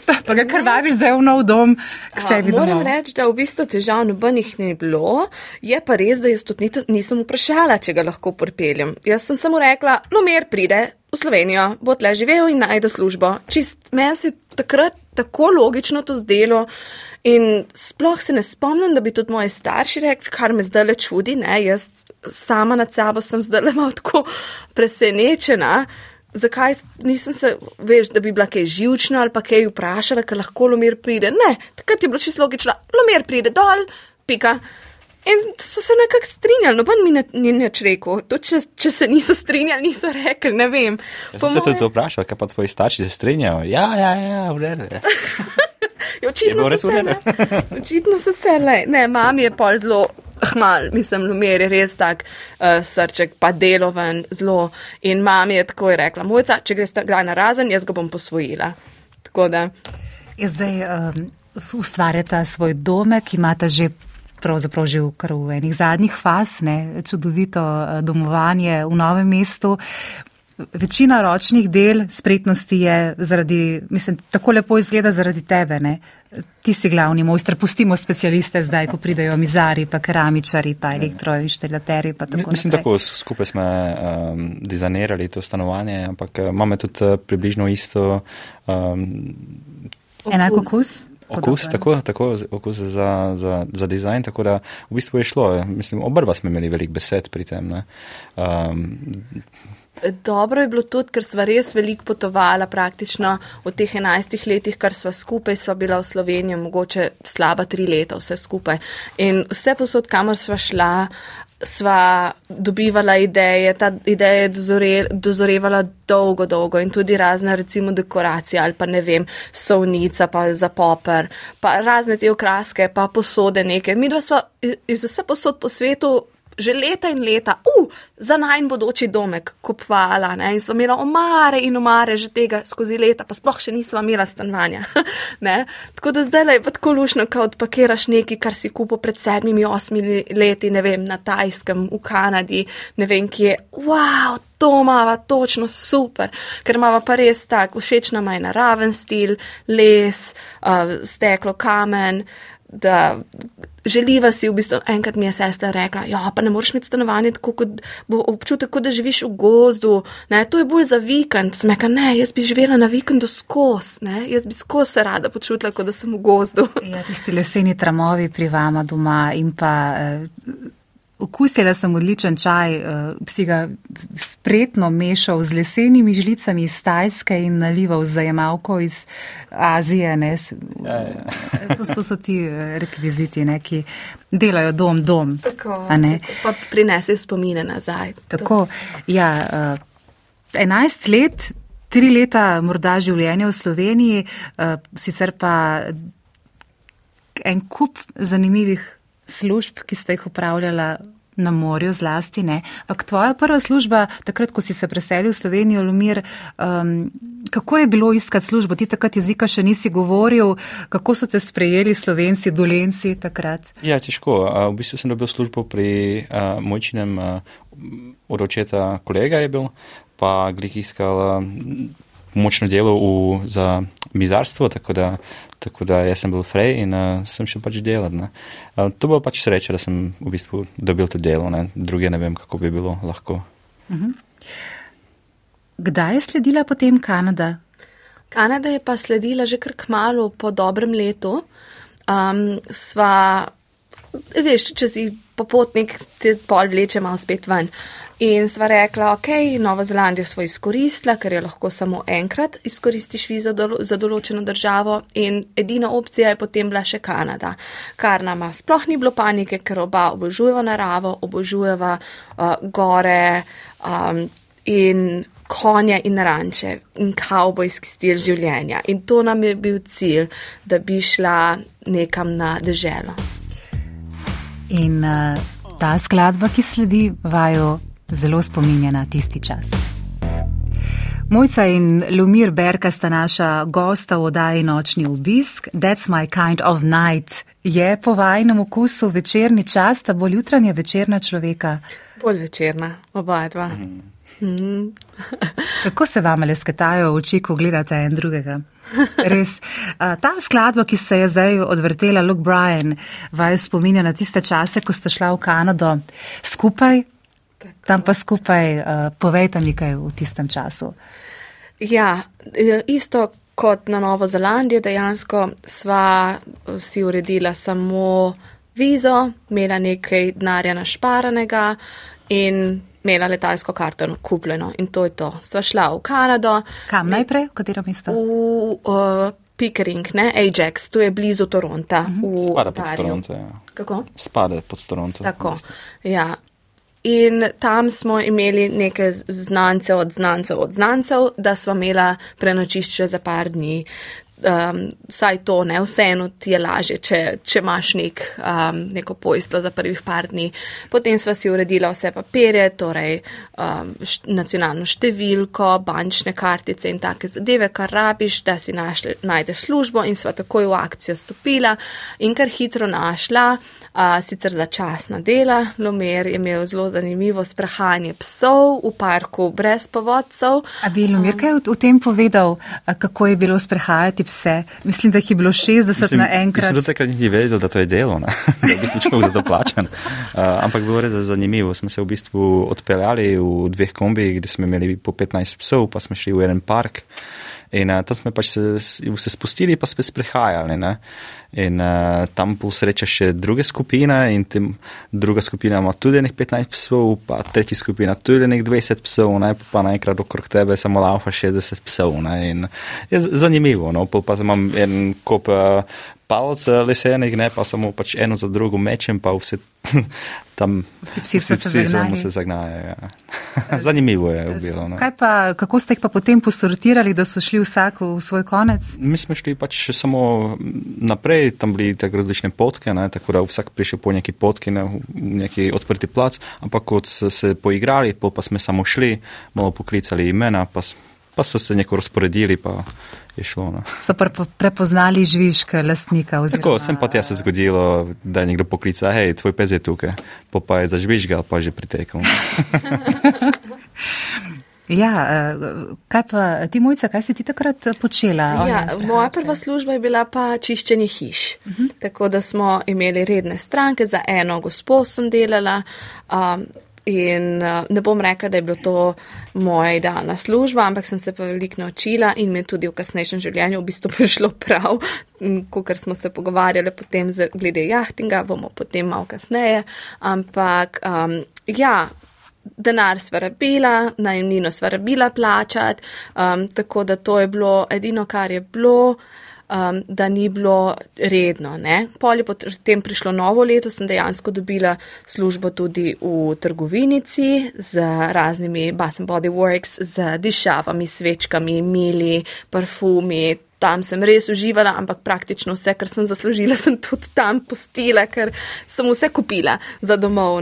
Pa ga krvaviš zdaj v nov dom, k sebi doma. Moram reči, da v bistvu težav nobenih ni bilo. Je pa res, da jaz tudi nisem vprašala, če ga lahko pripeljem. Jaz sem samo rekla, no mer pride, v Slovenijo, bo tle živel in najde službo. Čist meni se takrat tako logično to zdelo in sploh se ne spomnim, da bi tudi moji starši rekli, kar me zdaj le čudi, ne, jaz sama nad sabo sem zdaj le malo tako presenečena. Zakaj nisem se, veš, da bi bila kaj živčna ali pa kaj vprašala, ker lahko Lomir pride? Ne, takrat je bilo čisto logično, Lomir pride dol, pika. In so se nekako strinjali, noben mi ni nič rekel. To, če, če se niso strinjali, niso rekli, ne vem. Ja, sem se tudi vprašal, kaj pa tvoji starši se strinjajo. Ja, ja, ja, v redu. Ja. ja očitno, je se očitno so se le. Ne, mami je pol zelo hmal, mislim, lumer je res tak uh, srček, pa deloven zelo. In mami je tako je rekla, mojca, če greš na razen, jaz ga bom posvojila. Tako da. Je zdaj um, ustvarjata svoj domek, imata že pravzaprav že v, v enih zadnjih faz, ne, čudovito eh, domovanje v novem mestu. Večina ročnih del spretnosti je zaradi, mislim, tako lepo izgleda zaradi tebe, ne. Ti si glavni mojster, pustimo specialiste zdaj, ko pridajo mizari, pa keramičari, pa elektroinštalateri. Mislim, tako skupaj smo um, dizajnirali to stanovanje, ampak uh, imamo tudi uh, približno isto. Um, Enako kus? Okus, tako, tako, okus za, za, za dizajn, tako da v bistvu je šlo. Mislim, obrva smo imeli velik besed pri tem. Um, Dobro je bilo tudi, ker sva res veliko potovala, praktično v teh enajstih letih, kar sva skupaj, sva bila v Sloveniji, mogoče slaba tri leta vse skupaj. In vse posod, kamor sva šla, sva dobivala ideje, ta ideja je dozore, dozorevala dolgo, dolgo in tudi razne recimo dekoracije ali pa ne vem, sovnica pa za poper, pa razne te okraske, pa posode neke. Mi dva sva iz vse posod po svetu že leta in leta, uh, za najn bodoči domek kupovala in so imela omare in omare že tega skozi leta, pa sploh še nismo imela stanovanja. tako da zdaj je pa tako lušno, ko odpakiraš nekaj, kar si kupo pred sedmimi, osmimi leti, ne vem, na Tajskem, v Kanadi, ne vem kje. Wow! To imamo točno super, ker imamo pa res tak, všeč nam je naraven stil, les, uh, steklo, kamen, da želiva si v bistvu, enkrat mi je sestra rekla, ja, pa ne moreš imeti stanovanje tako, kot bo občutek, kot da živiš v gozdu, ne, to je bolj za vikend, smeka, ne, jaz bi živela na vikendu skos, ne, jaz bi skos se rada počutila, kot da sem v gozdu. Ja, tisti leseni tramovi pri vama doma in pa. Eh, Okusila sem odličen čaj, uh, si ga spretno mešal z lesenimi žlicami iz Tajske in nalival z zajemalko iz Azije. Ja, ja. To, to so ti eh, rekviziti, ne, ki delajo dom, dom. Tako, pa prinese spomine nazaj. Tako, ja, uh, 11 let tri leta morda življenja v Sloveniji, sicer pa en kup zanimivih služb, ki ste jih upravljala na morju zlasti. Ne. Ampak tvoja prva služba, takrat, ko si se preselil v Slovenijo, Lumir, um, kako je bilo iskati službo? Ti takrat jezika še nisi govoril, kako so te sprejeli slovenci, dolenci takrat? Ja, težko. V bistvu sem dobil službo pri uh, mojčinem uh, uročeta kolega je bil, pa glih iskal. Uh, močno delo v, za mizarstvo, tako da, tako da jaz sem bil frej in uh, sem še pač delal. Uh, to bo pač sreča, da sem v bistvu dobil to delo, ne. druge ne vem, kako bi bilo lahko. Uh mhm. -huh. Kdaj je sledila potem Kanada? Kanada je pa sledila že kar k malu po dobrem letu. Um, sva, veš, če si popotnik, ti pol vleče malo spet ven. In sva rekla, ok, Novo Zelandijo smo izkoristila, ker jo lahko samo enkrat izkoristiš vizo za določeno državo in edina opcija je potem bila še Kanada, kar nama sploh ni bilo panike, ker oba obožujeva naravo, obožujeva uh, gore um, in konje in ranče in kavbojski stil življenja. In to nam je bil cilj, da bi šla nekam na deželo. In uh, ta skladba, ki sledi, vajo zelo spominja na tisti čas. Mojca in Lumir Berka sta naša gosta v oddaji Nočni obisk. That's my kind of night. Je po vajnem okusu večerni čas, ta bolj jutranja večerna človeka? Bolj večerna, oba dva. Mm. Kako se vam le sketajo oči, ko gledate en drugega? Res. Ta skladba, ki se je zdaj odvrtela, Luke Bryan, vaj spominja na tiste čase, ko ste šla v Kanado skupaj, tam pa skupaj uh, povejte nekaj v tistem času. Ja, e, isto kot na Novo Zelandijo, dejansko sva e, si uredila samo vizo, imela nekaj denarja našparanega in imela letalsko karto kupljeno in to je to. Sva šla v Kanado. Kam najprej, v katero mesto? V uh, Pickering, ne, Ajax, to je blizu Toronta. Mhm. Spada pod Toronto, ja. Kako? Spada pod Toronto. Tako, ja. In tam smo imeli neke znance od znancev od znancev, da smo imela prenočišče za par dni. Um, saj to ne, vseeno ti je lažje, če, če imaš nek, um, neko pojstvo za prvih par dni. Potem sva si uredila vse papirje, torej um, št, nacionalno številko, bančne kartice in take zadeve, kar rabiš, da si našli, najdeš službo in sva takoj v akcijo stopila in kar hitro našla a, sicer začasna dela. Lomer je imel zelo zanimivo sprehajanje psov v parku brez povodcev. A bi Lomer kaj v tem povedal, kako je bilo sprehajati pse? Mislim, da jih je bilo 60 mislim, na enkrat. Mislim, da takrat niti vedel, da to je delo, da je v bistvu človek za to plačan. Uh, ampak bilo res zanimivo. Smo se v bistvu odpeljali v dveh kombijih, gdje smo imeli po 15 psov, pa smo šli v en park. In uh, tam smo pač se, se spustili, pa spet sprehajali. Ne? In uh, tam pol sreča še druge skupine, in tem, druga skupina ima tudi nekaj 15 psov, pa tretja skupina tudi nekaj 20 psov, ne? pa naenkrat okrog tebe samo laufa 60 psov. Ne? In je zanimivo, no? pa imam en kop uh, palce lesenih, ne pa samo pač eno za drugo mečem, pa vse tam vsi psi, vsi psi se samo se zagnajo. Ja. Zanimivo je bilo. No. Pa, kako ste jih pa potem posortirali, da so šli vsak v svoj konec? Mi smo šli pač samo naprej, tam bili tako različne potke, ne, tako da vsak prišel po neki potki, ne, neki odprti plac, ampak kot so se poigrali, pa smo samo šli, malo poklicali imena, pa, pa so se neko razporedili. Pa, je šlo. No. So pre, prepoznali žvižk lastnika? Oziroma... Tako, sem pa tja se zgodilo, da je nekdo poklical, hej, tvoj pes je tukaj, pa, pa je zažvižgal, pa je že pritekel. Ja, eh, kaj pa ti mojca, kaj si ti takrat počela? Ja, moja prva služba je bila pa čiščenje hiš. Uh -huh. Tako da smo imeli redne stranke, za eno gospo sem delala. Um, In uh, ne bom rekla, da je bilo to moja idealna služba, ampak sem se pa veliko naučila in mi je tudi v kasnejšem življenju v bistvu prišlo prav, kot smo se pogovarjali potem glede jahtinga, bomo potem malo kasneje. Ampak um, ja, denar sva rabila, najemnino sva rabila plačati, um, tako da to je bilo edino, kar je bilo. Um, da ni bilo redno. Ne. Pol je potem prišlo novo leto, sem dejansko dobila službo tudi v trgovinici z raznimi Bath and Body Works, z dišavami, svečkami, mili, parfumi, tam sem res uživala, ampak praktično vse, kar sem zaslužila, sem tudi tam postila, ker sem vse kupila za domov.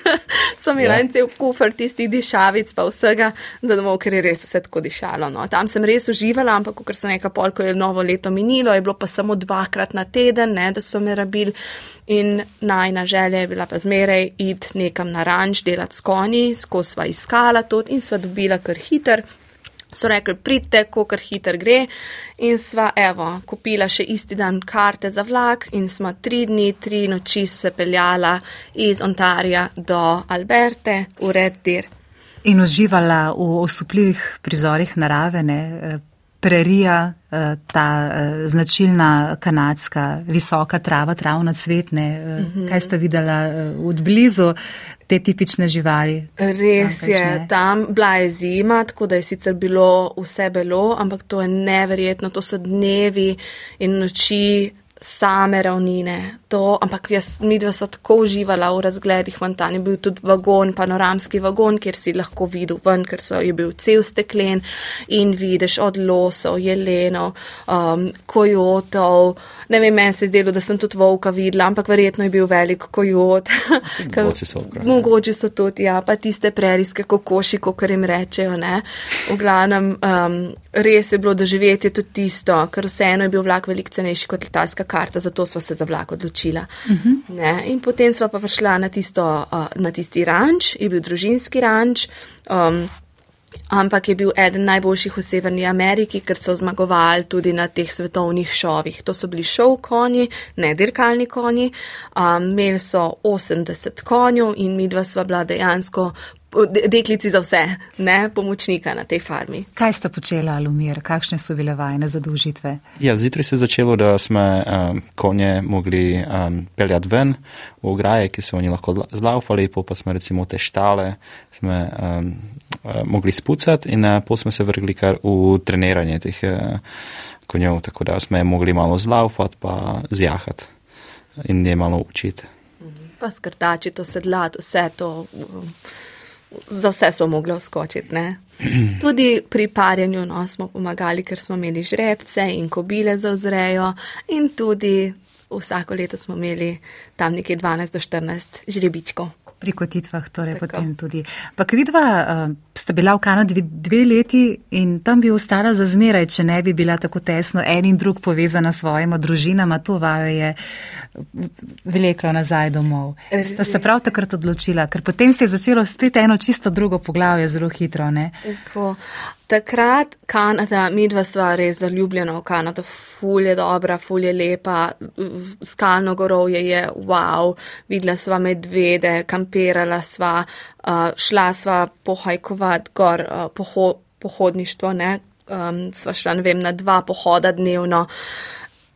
sem imela ja. cel kufr tistih dišavic, pa vsega za domov, ker je res vse tako dišalo. No. Tam sem res uživala, ampak ker sem nekaj pol, ko je novo leto minilo, je bilo pa samo dvakrat na teden, ne, da so me rabili. In najna želja je bila pa zmeraj iti nekam na ranč, delati s konji, skozi sva iskala to in sva dobila kar hiter so rekli, pridite, kolikor hiter gre. In sva, evo, kupila še isti dan karte za vlak in smo tri dni, tri noči se peljala iz Ontarja do Alberte v Red Deer. In uživala v osupljivih prizorih narave, ne? Eh, prerija, eh, ta eh, značilna kanadska visoka trava, travna cvetne. Mhm. Kaj ste videla od blizu? Te tipične živali. Res tam, je, tam bila je zima, tako da je sicer bilo vse belo, ampak to je neverjetno, to so dnevi in noči same ravnine. To, ampak jaz, mi dva so tako uživala v razgledih Vantan. Je bil tudi vagon, panoramski vagon, kjer si lahko videl ven, ker so, je bil cel steklen in vidiš od losov, jelenov, um, kojotov. Ne vem, meni se je zdelo, da sem tudi volka videla, ampak verjetno je bil velik kojot. Mogoče so tudi, ja, pa tiste preriske kokoši, kot jim rečejo, ne. V glavnem, um, res je bilo doživeti tudi tisto, ker vseeno je bil vlak veliko cenejši kot letalska karta, zato smo se za vlak odločila. Uh mhm. -huh. In potem smo pa prišla na, tisto, uh, na tisti ranč, je bil družinski ranč. Um, Ampak je bil eden najboljših v Severni Ameriki, ker so zmagovali tudi na teh svetovnih šovih. To so bili šov konji, ne dirkalni konji. Um, imeli so 80 konjev in mi dva sva bila dejansko deklici za vse, ne pomočnika na tej farmi. Kaj sta počela Alumir, kakšne so bile vajne zadužitve? Ja, zjutraj se je začelo, da smo um, konje mogli um, peljati ven v ograje, ki so oni lahko zlaufali, pa smo recimo te štale smo, um, uh, mogli spucati in uh, potem smo se vrgli kar v treniranje teh uh, konjev, tako da smo mogli malo zlaufati pa zjahati in je malo učiti. Pa skrtači to sedlati, vse to. Um, za vse so mogli skočiti. Ne? Tudi pri parjenju no, smo pomagali, ker smo imeli žrebce in kobile za vzrejo, in tudi vsako leto smo imeli tam nekje 12 do 14 žrebičkov. Pri kotitvah, torej Tako. potem tudi. Pak vidva, uh, sta bila v Kanadi dve leti in tam bi ostala za zmeraj, če ne bi bila tako tesno en in drug povezana s svojima družinama. To vajo je vleklo nazaj domov. Sta se prav takrat odločila, ker potem se je začelo spet eno čisto drugo poglavje zelo hitro. Takrat Kanada, mi dva sva res zaljubljena v Kanado, fulje dobra, fulje lepa, skalno gorovje je wow, videla sva medvede, kamperala sva, uh, šla sva pohajkovat gor, uh, poho pohodništvo, ne, um, sva šla, ne vem, na dva pohoda dnevno.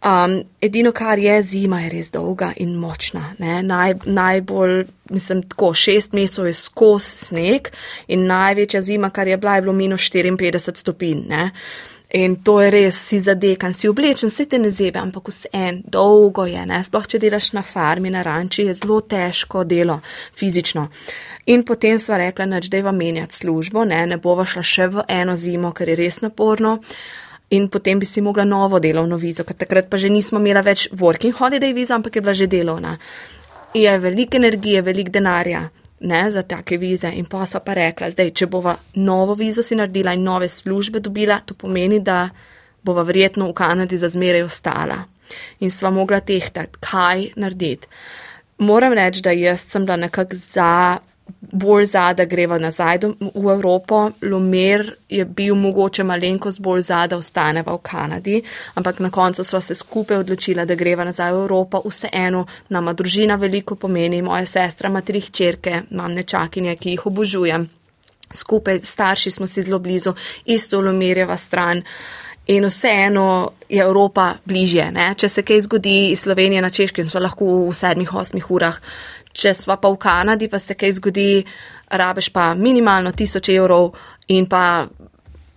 Um, edino, kar je zima, je res dolga in močna. Naj, najbolj, mislim, tako šest mesecev je skos sneg in največja zima, kar je bila, je bilo minus 54 stopinj. Ne? In to je res, si zadekan, si oblečen, se te ne zebe, ampak vse en, dolgo je, ne? sploh če delaš na farmi, na ranči, je zelo težko delo, fizično. In potem sva rekla, da je va menjati službo, ne, ne bova šla še v eno zimo, ker je res naporno in potem bi si mogla novo delovno vizo, ker takrat pa že nismo imela več working holiday viza, ampak je bila že delovna. In je veliko energije, veliko denarja ne, za take vize. In pa so pa rekla, zdaj, če bova novo vizo si naredila in nove službe dobila, to pomeni, da bova verjetno v Kanadi za zmeraj ostala. In sva mogla tehtati, kaj narediti. Moram reči, da jaz sem bila nekako za bolj za, da greva nazaj do, v Evropo. Lomer je bil mogoče malenkost bolj za, da ostaneva v Kanadi, ampak na koncu sva se skupaj odločila, da greva nazaj v Evropo. Vseeno nama družina veliko pomeni, moja sestra ima tri hčerke, imam nečakinje, ki jih obožujem. Skupaj starši smo si zelo blizu, isto Lomerjeva stran. In vseeno je Evropa bližje. Ne? Če se kaj zgodi iz Slovenije na Češki, smo lahko v sedmih, osmih urah če sva pa v Kanadi, pa se kaj zgodi, rabeš pa minimalno tisoč evrov in pa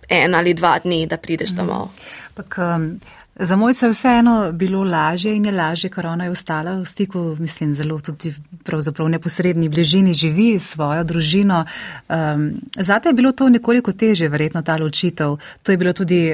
en ali dva dni, da prideš mhm. domov. Pak, um, Za mojca je vseeno bilo lažje in je lažje, ker ona je ostala v stiku, mislim, zelo tudi pravzaprav v neposrednji bližini živi svojo družino. Um, zate je bilo to nekoliko teže, verjetno ta ločitev. To je bilo tudi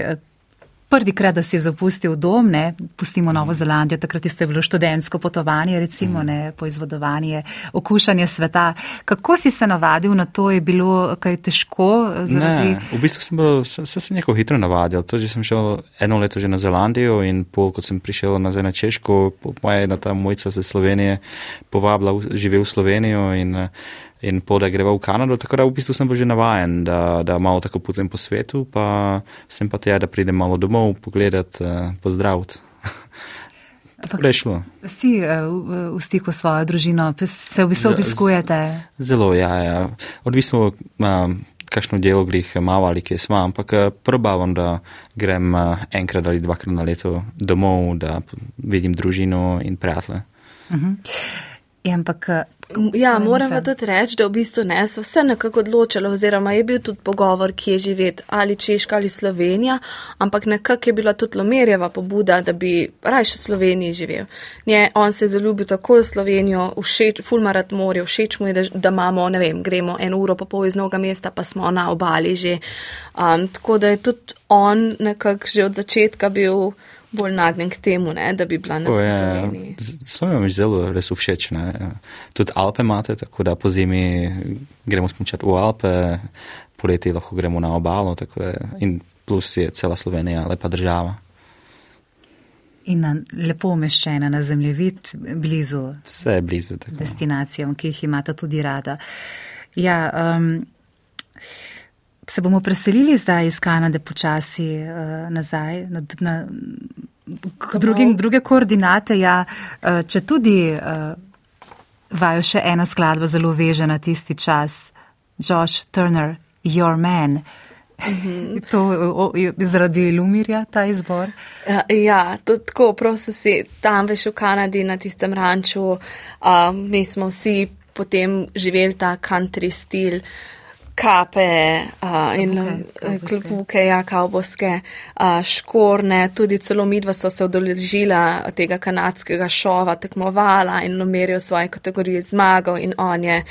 prvi krat, da si zapustil dom, ne, pustimo Novo Zelandijo, takrat ste bilo študentsko potovanje, recimo, ne, poizvodovanje, okušanje sveta. Kako si se navadil na to, je bilo kaj težko? Zaradi... Ne, v bistvu sem bil, se, se sem neko hitro navadil. To, že sem šel eno leto že na Zelandijo in pol, kot sem prišel nazaj na Češko, moja ena ta mojca ze Slovenije povabila, živel v Slovenijo in in pol, da greva v Kanado, tako da v bistvu sem že navajen, da, da malo tako potem po svetu, pa sem pa tja, da pridem malo domov, pogledat, uh, pozdraviti. Prešlo. Si uh, v stiku s svojo družino, se v bistvu obiskujete? Zelo, ja, ja. Odvisno, um, kakšno delo grih malo ali kje smo, ampak probavam, da grem enkrat ali dvakrat na leto domov, da vidim družino in prijatelje. Uh -huh. Ja, ampak Ja, moram pa tudi reči, da v bistvu ne, so vse nekako odločili, oziroma je bil tudi pogovor, kje živeti, ali Češka ali Slovenija, ampak nekako je bila tudi Lomerjeva pobuda, da bi rajše v Sloveniji živel. Nje, on se je zaljubil tako v Slovenijo, všeč, fulmarat morje, všeč mu je, da, da imamo, ne vem, gremo eno uro pa pol iz mnoga mesta, pa smo na obali že. Um, tako da je tudi on nekako že od začetka bil bolj nagnjen k temu, ne, da bi bila na Sloveniji. Slovenija mi zelo res všeč. Ne. Tudi Alpe imate, tako da po zimi gremo smučati v Alpe, poleti lahko gremo na obalo, je, in plus je cela Slovenija lepa država. In na, lepo umeščena na zemljevid, blizu. Vse je blizu. Tako. Destinacijam, ki jih imate tudi rada. Ja, um, se bomo preselili zdaj iz Kanade počasi uh, nazaj na, na drugim, druge koordinate. Ja, uh, če tudi uh, vajo še ena skladba zelo veže na tisti čas, Josh Turner, Your Man. Mhm. To je zaradi Lumirja, ta izbor. Ja, ja to tako, prosim, si tam veš v Kanadi na tistem ranču. Uh, mi smo vsi potem živeli ta country stil. Uh, kape uh, in eh, klobuke, ja, kavboske, uh, škorne, tudi celo midva so se odeležila tega kanadskega šova, tekmovala in nomerijo svoje kategorije zmagal in on je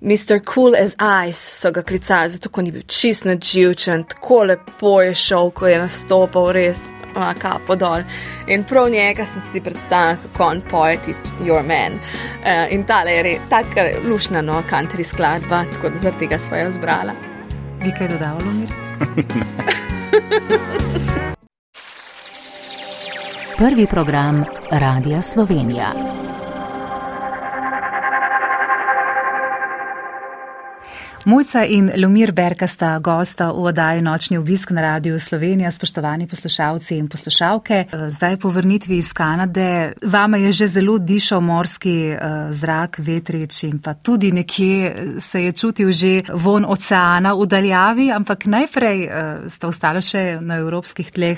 Mr. Cool as Ice, so ga klicali, zato ko ni bil čist nadživčen, tako lepo je šel, ko je nastopal res ima kapo dol. In prav njega sem si predstavljal, kako on poje tisti Your Man. Uh, in ta je res tako lušna, no, country skladba, tako da zaradi tega svojo izbrala. Bi kaj dodal, Lumir? Prvi program Radia Slovenija. Mojca in Lumir Berka sta gosta v oddaji Nočni obisk na Radiju Slovenija, spoštovani poslušalci in poslušalke. Zdaj po vrnitvi iz Kanade, vama je že zelo dišal morski uh, zrak, vetrič in pa tudi nekje se je čutil že von oceana v daljavi, ampak najprej sta ostala še na evropskih tleh.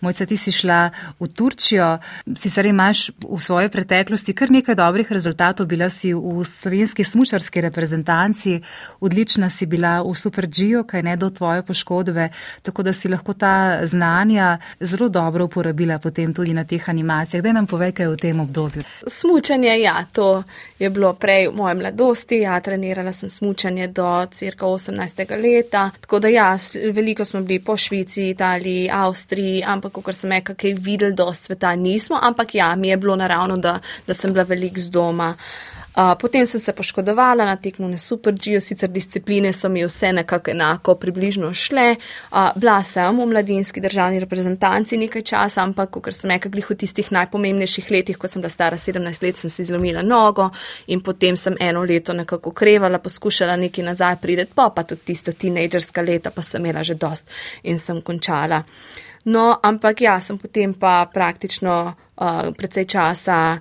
Mojca, ti si šla v Turčijo, sicer imaš v svoji preteklosti kar nekaj dobrih rezultatov, bila si v slovenski smučarski reprezentanci, odlična odlična si bila v Super G-ju, kaj ne do tvoje poškodbe, tako da si lahko ta znanja zelo dobro uporabila potem tudi na teh animacijah. Daj nam povej, kaj v tem obdobju. Smučanje, ja, to je bilo prej v moje mladosti. Ja, trenirala sem smučanje do cirka 18. leta. Tako da ja, veliko smo bili po Švici, Italiji, Avstriji, ampak kar sem nekaj kaj videl do sveta nismo, ampak ja, mi je bilo naravno, da, da sem bila velik z doma. Uh, potem sem se poškodovala na tekmu na Super G, sicer discipline so mi vse nekako enako približno šle. Uh, bila sem v mladinski državni reprezentanci nekaj časa, ampak ker sem nekako v tistih najpomembnejših letih, ko sem bila stara 17 let, sem si zlomila nogo in potem sem eno leto nekako okrevala, poskušala nekaj nazaj prideti, pa pa tudi tisto tinejdžerska leta pa sem imela že dost in sem končala. No, ampak ja, sem potem pa praktično uh, precej časa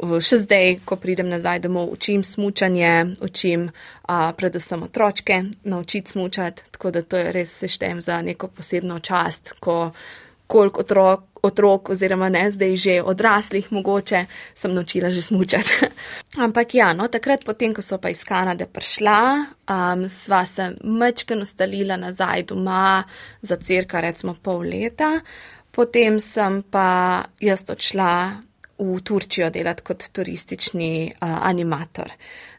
še zdaj, ko pridem nazaj domov, učim smučanje, učim a, predvsem otročke naučiti smučati, tako da to je res seštem za neko posebno čast, ko koliko otrok, otrok oziroma ne zdaj že odraslih mogoče sem naučila že smučati. Ampak ja, no, takrat potem, ko so pa iz Kanade prišla, um, sva se mečke nostalila nazaj doma za cirka recimo pol leta. Potem sem pa jaz odšla v Turčijo delati kot turistični uh, animator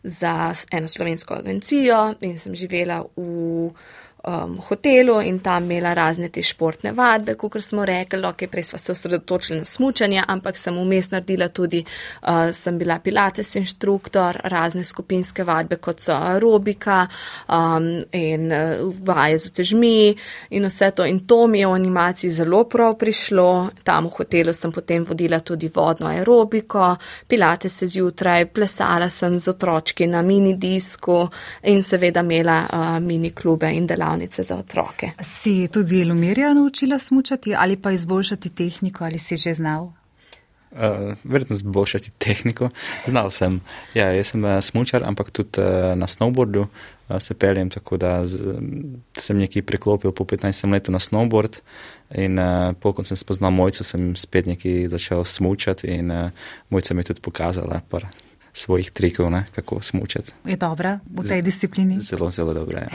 za eno slovensko agencijo in sem živela v um, hotelu in tam imela razne te športne vadbe, kot smo rekli, ok, prej smo se osredotočili na smučanje, ampak sem vmes naredila tudi, uh, sem bila pilates inštruktor, razne skupinske vadbe, kot so aerobika um, in uh, vaje z otežmi in vse to. In to mi je v animaciji zelo prav prišlo. Tam v hotelu sem potem vodila tudi vodno aerobiko, pilates se zjutraj, plesala sem z otročki na mini disku in seveda imela uh, mini klube in delavnice delavnice za otroke. Si tudi Lumirja naučila smučati ali pa izboljšati tehniko ali si že znal? Uh, verjetno zboljšati tehniko. Znal sem. Ja, jaz sem uh, smučar, ampak tudi uh, na snowboardu uh, se peljem, tako da z, sem nekaj preklopil po 15 letu na snowboard in uh, pokon sem spoznal mojco, sem spet nekaj začel smučati in uh, mojca mi je tudi pokazala par svojih trikov, ne, kako smučati. Je dobra v tej disciplini? Zelo, zelo dobra. Ja.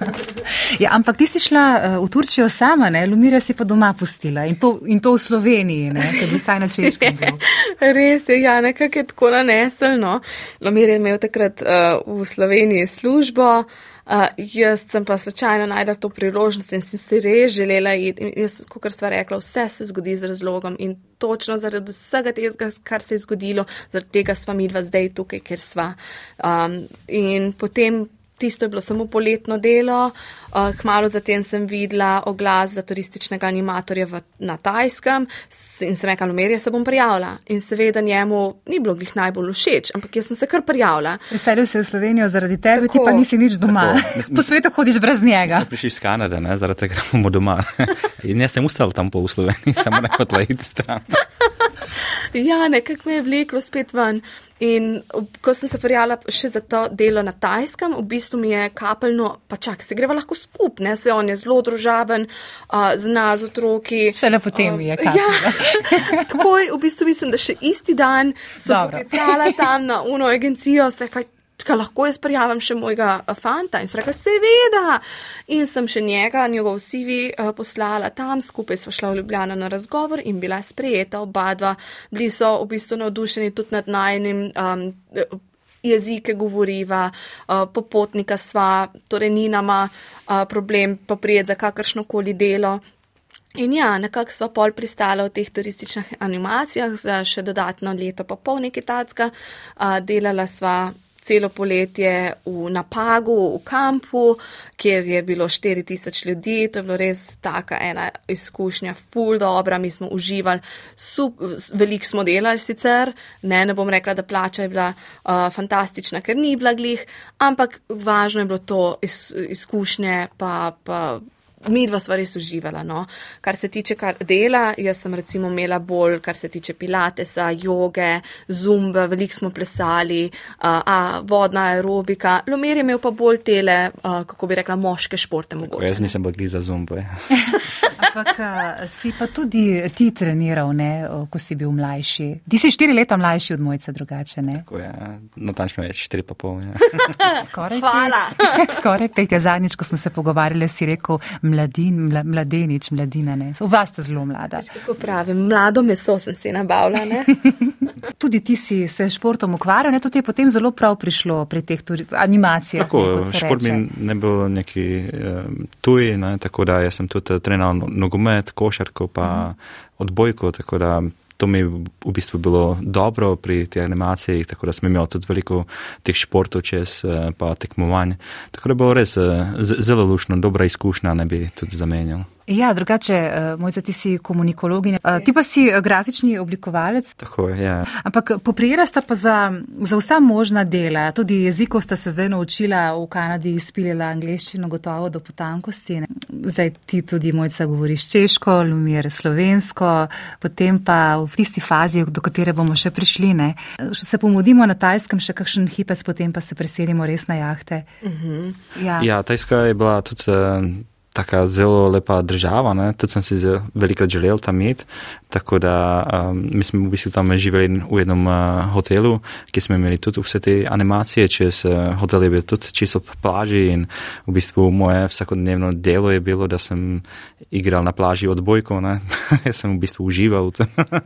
ja, ampak ti si šla uh, v Turčijo sama, ne? Lumira si pa doma pustila in to, in to v Sloveniji, ker bi vsaj na češkem. Res je, ja, nekako je tako naneselno. Lumir je imel takrat uh, v Sloveniji službo. Uh, jaz sem pa slučajno najdel to priložnost in sem si res želela iti. Jaz, kot sva rekla, vse se zgodi z razlogom in točno zaradi vsega tega, kar se je zgodilo, zaradi tega sva mi dva zdaj tukaj, ker sva. Um, in potem tisto je bilo samo poletno delo. Uh, kmalo zatem sem videla oglas za turističnega animatorja v, na Tajskem in sem rekla, numerje se bom prijavila. In seveda njemu ni bilo glih najbolj všeč, ampak jaz sem se kar prijavila. Veselil se v Slovenijo zaradi tebe, Tako. ti pa nisi nič doma. po svetu hodiš brez njega. Prišli iz Kanade, ne, zaradi tega, da bomo doma. in jaz sem ustal tam po Sloveniji, samo ne hotela iti stran. ja, nekako me je vleklo spet ven. In ko sem se prijala še za to delo na Tajskem, v bistvu mi je kapeljno, pa čak, se greva lahko skup, ne, se on je zelo družaben, uh, zna z otroki. Še le potem uh, je kapeljno. Ja, takoj, v bistvu mislim, da še isti dan sem poklicala tam na uno agencijo, se kaj Kaj lahko jaz prijavim še mojega fanta? In so rekli, seveda. In sem še njega, njegov CV uh, poslala tam, skupaj smo šla v Ljubljano na razgovor in bila sprejeta oba dva. Bili so v bistvu navdušeni tudi nad najnim um, jezike govoriva, popotnika sva, torej ni nama problem pa prijeti za kakršno koli delo. In ja, nekako so pol pristala v teh turističnih animacijah za še dodatno leto pa pol nekaj tacka. Delala sva celo poletje v Napagu, v kampu, kjer je bilo 4000 ljudi. To je bilo res taka ena izkušnja, full dobra, mi smo uživali, veliko smo delali sicer, ne, ne bom rekla, da plača je bila uh, fantastična, ker ni bila glih, ampak važno je bilo to iz, izkušnje, pa, pa mi dva sva res uživala. No. Kar se tiče kar dela, jaz sem recimo imela bolj, kar se tiče pilatesa, joge, zumbe, veliko smo plesali, a, a, vodna aerobika. Lomer je imel pa bolj tele, a, kako bi rekla, moške športe. Mogoče, jaz nisem bil za zumbe. Ampak si pa tudi ti treniral, ne, ko si bil mlajši. Ti si štiri leta mlajši od mojca drugače, ne? Tako je, natančno več, štiri pa pol. Ja. Skoraj Hvala. Pet. Skoraj pet. Ja, zadnjič, ko smo se pogovarjali, si rekel mladin, mla, mladenič, mladina, ne. Vas ste zelo mlada. Tako pravim, mlado meso sem si nabavila, ne. tudi ti si se športom ukvarjal, ne, to ti je potem zelo prav prišlo pri teh animacijah. Tako, ne, šport mi ne bil neki um, tuj, ne, tako da jaz sem tudi treniral nogomet, košarko, pa. -huh. odbojko, tako da to mi v bistvu bilo dobro pri tej animaciji, tako da sem imel tudi veliko teh športov čez eh, pa tekmovanj. Tako da je bilo res eh, zelo lušno, dobra izkušnja, ne bi tudi zamenjal. Ja, drugače, uh, moj za ti si komunikologinja, uh, ti pa si grafični oblikovalec. Tako je, ja. Ampak poprijela sta pa za, za vsa možna dela, tudi jezikov sta se zdaj naučila v Kanadi, izpilila angliščino gotovo do potankosti. Ne? Zdaj ti tudi mojca govoriš češko, lumir slovensko, potem pa v tisti fazi, do katere bomo še prišli, ne? se pomudimo na tajskem še kakšen hipec, potem pa se preselimo res na jahte. Uh -huh. ja. ja, tajska je bila tudi. Uh, taka zelo lepa država, ne? tudi sem si velikrat želel tam imeti. Tako da um, mi smo v bistvu tam živeli v enem uh, hotelu, ki smo imeli tudi vse te animacije, čez uh, hotel je bil tudi čisto po plaži in v bistvu moje vsakodnevno delo je bilo, da sem igral na plaži odbojko. Jaz sem v bistvu užival,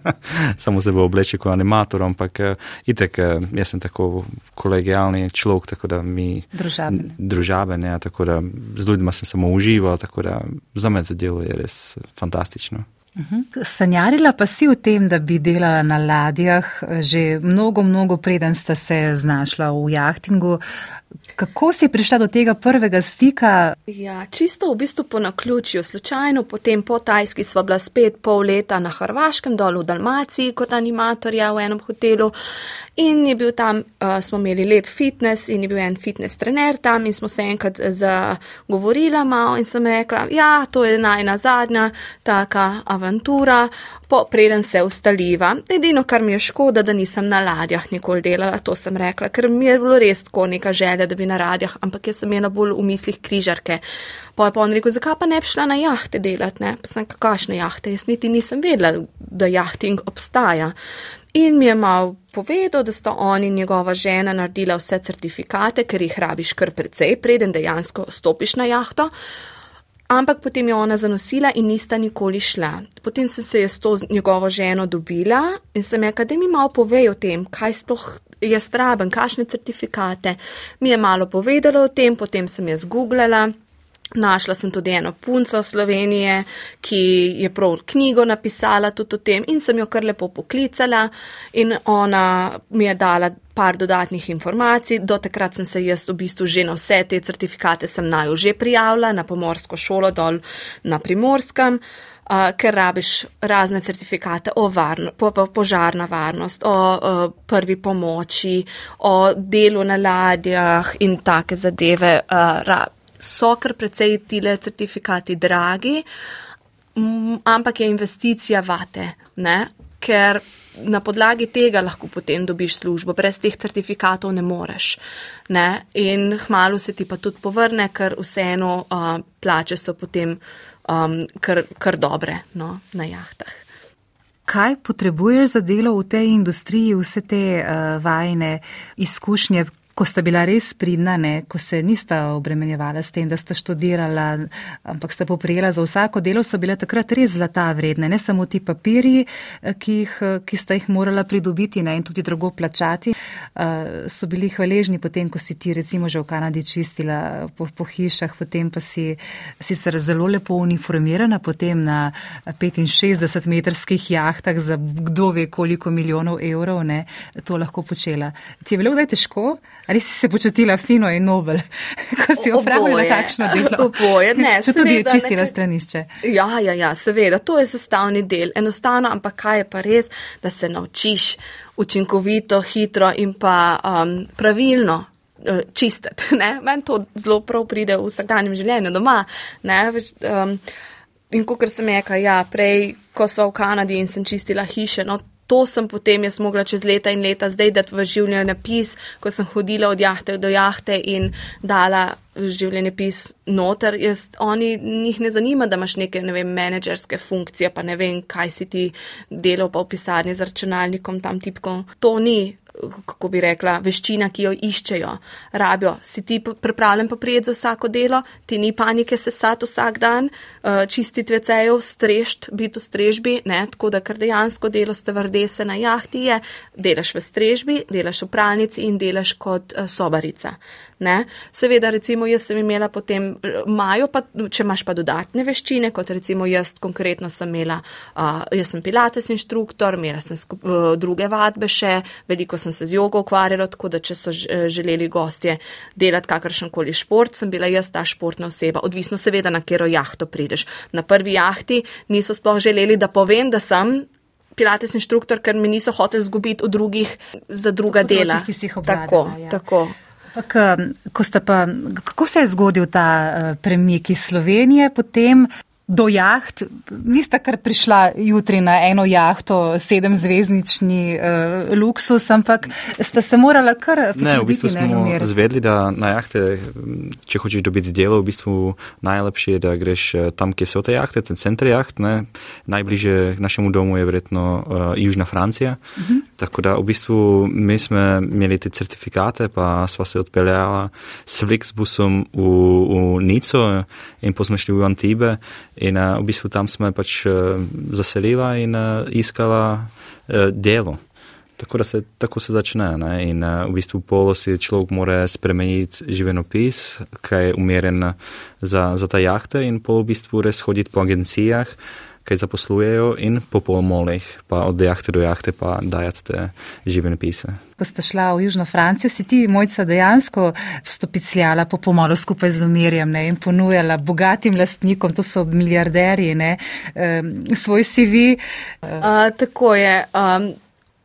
samo se bo oblečil kot animator, ampak uh, itek, uh, jaz sem tako kolegijalni človek, tako da mi. Družaben. Družaben, ja, tako da z ljudmi sem samo užival, tako da za me to delo je res fantastično. Mhm. Sanjarila pa si o tem, da bi delala na ladjah že mnogo, mnogo preden sta se znašla v jahtingu. Kako si prišla do tega prvega stika? Ja, čisto v bistvu po naključju, slučajno, potem po Tajski sva bila spet pol leta na Hrvaškem, dol v Dalmaciji kot animatorja v enem hotelu in je bil tam, uh, smo imeli lep fitness in je bil en fitness trener tam in smo se enkrat zagovorila malo in sem rekla, ja, to je najna zadnja taka avantura, po, preden se ustaliva. Edino, kar mi je škoda, da nisem na ladjah nikoli delala, to sem rekla, ker mi je bilo res tako neka želja, da bi na ladjah, ampak jaz sem imela bolj v mislih križarke. Pa je pa on rekel, zakaj pa ne bi šla na jahte delati, ne? Pa sem kakšne jahte, jaz niti nisem vedela, da jahting obstaja. In mi je mal povedal, da sta on in njegova žena naredila vse certifikate, ker jih rabiš kar precej, preden dejansko stopiš na jahto. Ampak potem je ona zanosila in nista nikoli šla. Potem sem se s to njegovo ženo dobila in sem rekla, da mi malo povej o tem, kaj sploh je straben, kakšne certifikate. Mi je malo povedala o tem, potem sem jaz googlala. Našla sem tudi eno punco Slovenije, ki je prav knjigo napisala tudi o tem in sem jo kar lepo poklicala in ona mi je dala par dodatnih informacij. Do takrat sem se jaz v bistvu že na vse te certifikate sem naju že prijavila na pomorsko šolo dol na primorskem. Uh, ker rabiš razne certifikate o varno, po, po, požarna varnost, o, o prvi pomoči, o delu na ladjah in take zadeve. Uh, ra, so kar precej tile certifikati dragi, ampak je investicija vate, ne? ker na podlagi tega lahko potem dobiš službo, brez teh certifikatov ne moreš. Ne? In hmalo se ti pa tudi povrne, ker vseeno uh, plače so potem um, kar, kar dobre no? na jahtah. Kaj potrebuješ za delo v tej industriji, vse te uh, vajne izkušnje, ko sta bila res pridna, ne, ko se nista obremenjevala s tem, da sta študirala, ampak sta poprijela za vsako delo, so bile takrat res zlata vredne, ne samo ti papiri, eh, ki, jih, eh, ki sta jih morala pridobiti ne, in tudi drugo plačati, uh, so bili hvaležni potem, ko si ti recimo že v Kanadi čistila po, po hišah, potem pa si sicer zelo lepo uniformirana, potem na 65 metrskih jahtah za kdo ve koliko milijonov evrov, ne, to lahko počela. Ti je bilo kdaj težko? Ali si se počutila fino in nobel, ko si opravila takšno delo? Oboje, ne. Če tudi čistila nekaj... stranišče. Ja, ja, ja, seveda, to je sestavni del. Enostavno, ampak kaj je pa res, da se naučiš učinkovito, hitro in pa um, pravilno uh, čistiti. Meni to zelo prav pride v vsakdanjem življenju doma. Um, in kot sem rekla, ja, prej, ko so v Kanadi in sem čistila hiše, no, to sem potem jaz mogla čez leta in leta zdaj dati v življenje napis, ko sem hodila od jahte do jahte in dala življenje pis noter. Jaz, oni njih ne zanima, da imaš neke, ne vem, menedžerske funkcije, pa ne vem, kaj si ti delal pa v pisarni z računalnikom, tam tipkom. To ni kako bi rekla, veščina, ki jo iščejo, rabijo. Si ti pripravljen pa prijeti za vsako delo, ti ni panike sesati vsak dan, uh, čistiti vecejev, strešt, biti v strežbi, ne, tako da kar dejansko delo ste vrdese na jahti je, delaš v strežbi, delaš v pralnici in delaš kot uh, sobarica. Ne? Seveda, recimo, jaz sem imela potem, imajo pa, če imaš pa dodatne veščine, kot recimo jaz konkretno sem imela, uh, jaz sem pilates inštruktor, imela sem skup, uh, druge vadbe še, veliko sem se z jogo ukvarjala, tako da če so želeli gostje delati kakršen koli šport, sem bila jaz ta športna oseba, odvisno seveda, na katero jahto prideš. Na prvi jahti niso sploh želeli, da povem, da sem. Pilates inštruktor, ker mi niso hoteli zgubiti v drugih za druga Področji, dela. Obladala, tako, ja. tako. Pak, ko pa, kako se je zgodil ta uh, premik iz Slovenije, potem do jaht, nista kar prišla jutri na eno jahto, sedemzvezdnični uh, luksus, ampak sta se morala kar Ne, v bistvu smo Lumir. zvedli, da na jahte, če hočeš dobiti delo, v bistvu najlepše je, da greš eh, tam, kjer so te jahte, ten center jaht. Ne? Najbliže našemu domu je verjetno uh, Južna Francija. Uh -huh. Tako da v bistvu mi smo imeli te certifikate, pa sva se odpeljala s Flixbusom v, v Nico in smo šli v Antibe in uh, v bistvu tam smo pač uh, zaselila in uh, iskala uh, delo. Tako da se, tako se začne. Ne? In uh, v bistvu polo si človek mora spremeniti živenopis, kaj je umeren za, za ta jahte in polo v bistvu res hoditi po agencijah, kaj zaposlujejo in po polmolih, pa od jahte do jahte pa dajati te živenopise. Ko ste šla v Južno Francijo, si ti, mojca, dejansko stopicljala po pomolu skupaj z Lumirjem ne, in ponujala bogatim lastnikom, to so milijarderji, ne, svoj CV. Uh, tako je. Um,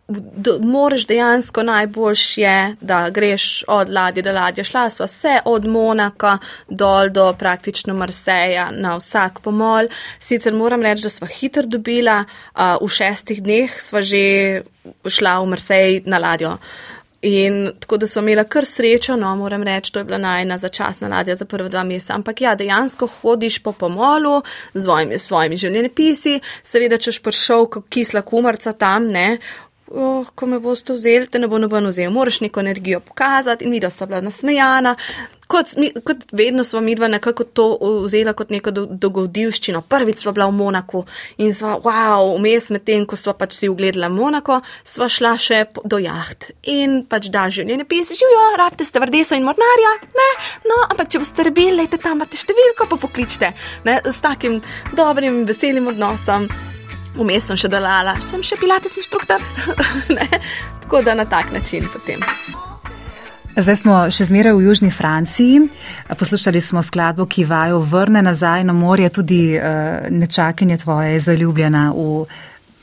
do, moraš dejansko najboljš je, da greš od ladje do ladje. Šla sva vse od Monaka dol do praktično Marseja na vsak pomol. Sicer moram reči, da sva hitro dobila, uh, v šestih dneh sva že šla v Marsej na ladjo. In tako da so imela kar srečo, no, moram reči, to je bila najna začasna ladja za prve dva meseca. Ampak ja, dejansko hodiš po pomolu z svojimi, svojimi življenjepisi, seveda, češ prišel kot kisla kumarca tam, ne, oh, ko me boste vzeli, te ne bo noben vzel, moraš neko energijo pokazati. In videla so bila nasmejana. Kot, kot vedno smo mi dva nekako to vzela kot neko do, dogodivščino. Prvič smo bila v Monaku in sva, wow, vmes med tem, ko sva pač si ugledala Monako, sva šla še do jaht. In pač da življenje pise, živijo, rabite ste vrdeso in mornarja, ne, no, ampak če boste rebeli, lejte tam, imate številko, pa pokličite, ne, s takim dobrim, veselim odnosom. Vmes sem še delala, sem še pilates inštruktor. Tako da na tak način potem. Zdaj smo še zmeraj v Južni Franciji. Poslušali smo skladbo, ki vajo vrne nazaj na morje, tudi uh, nečakinje tvoje je zaljubljena v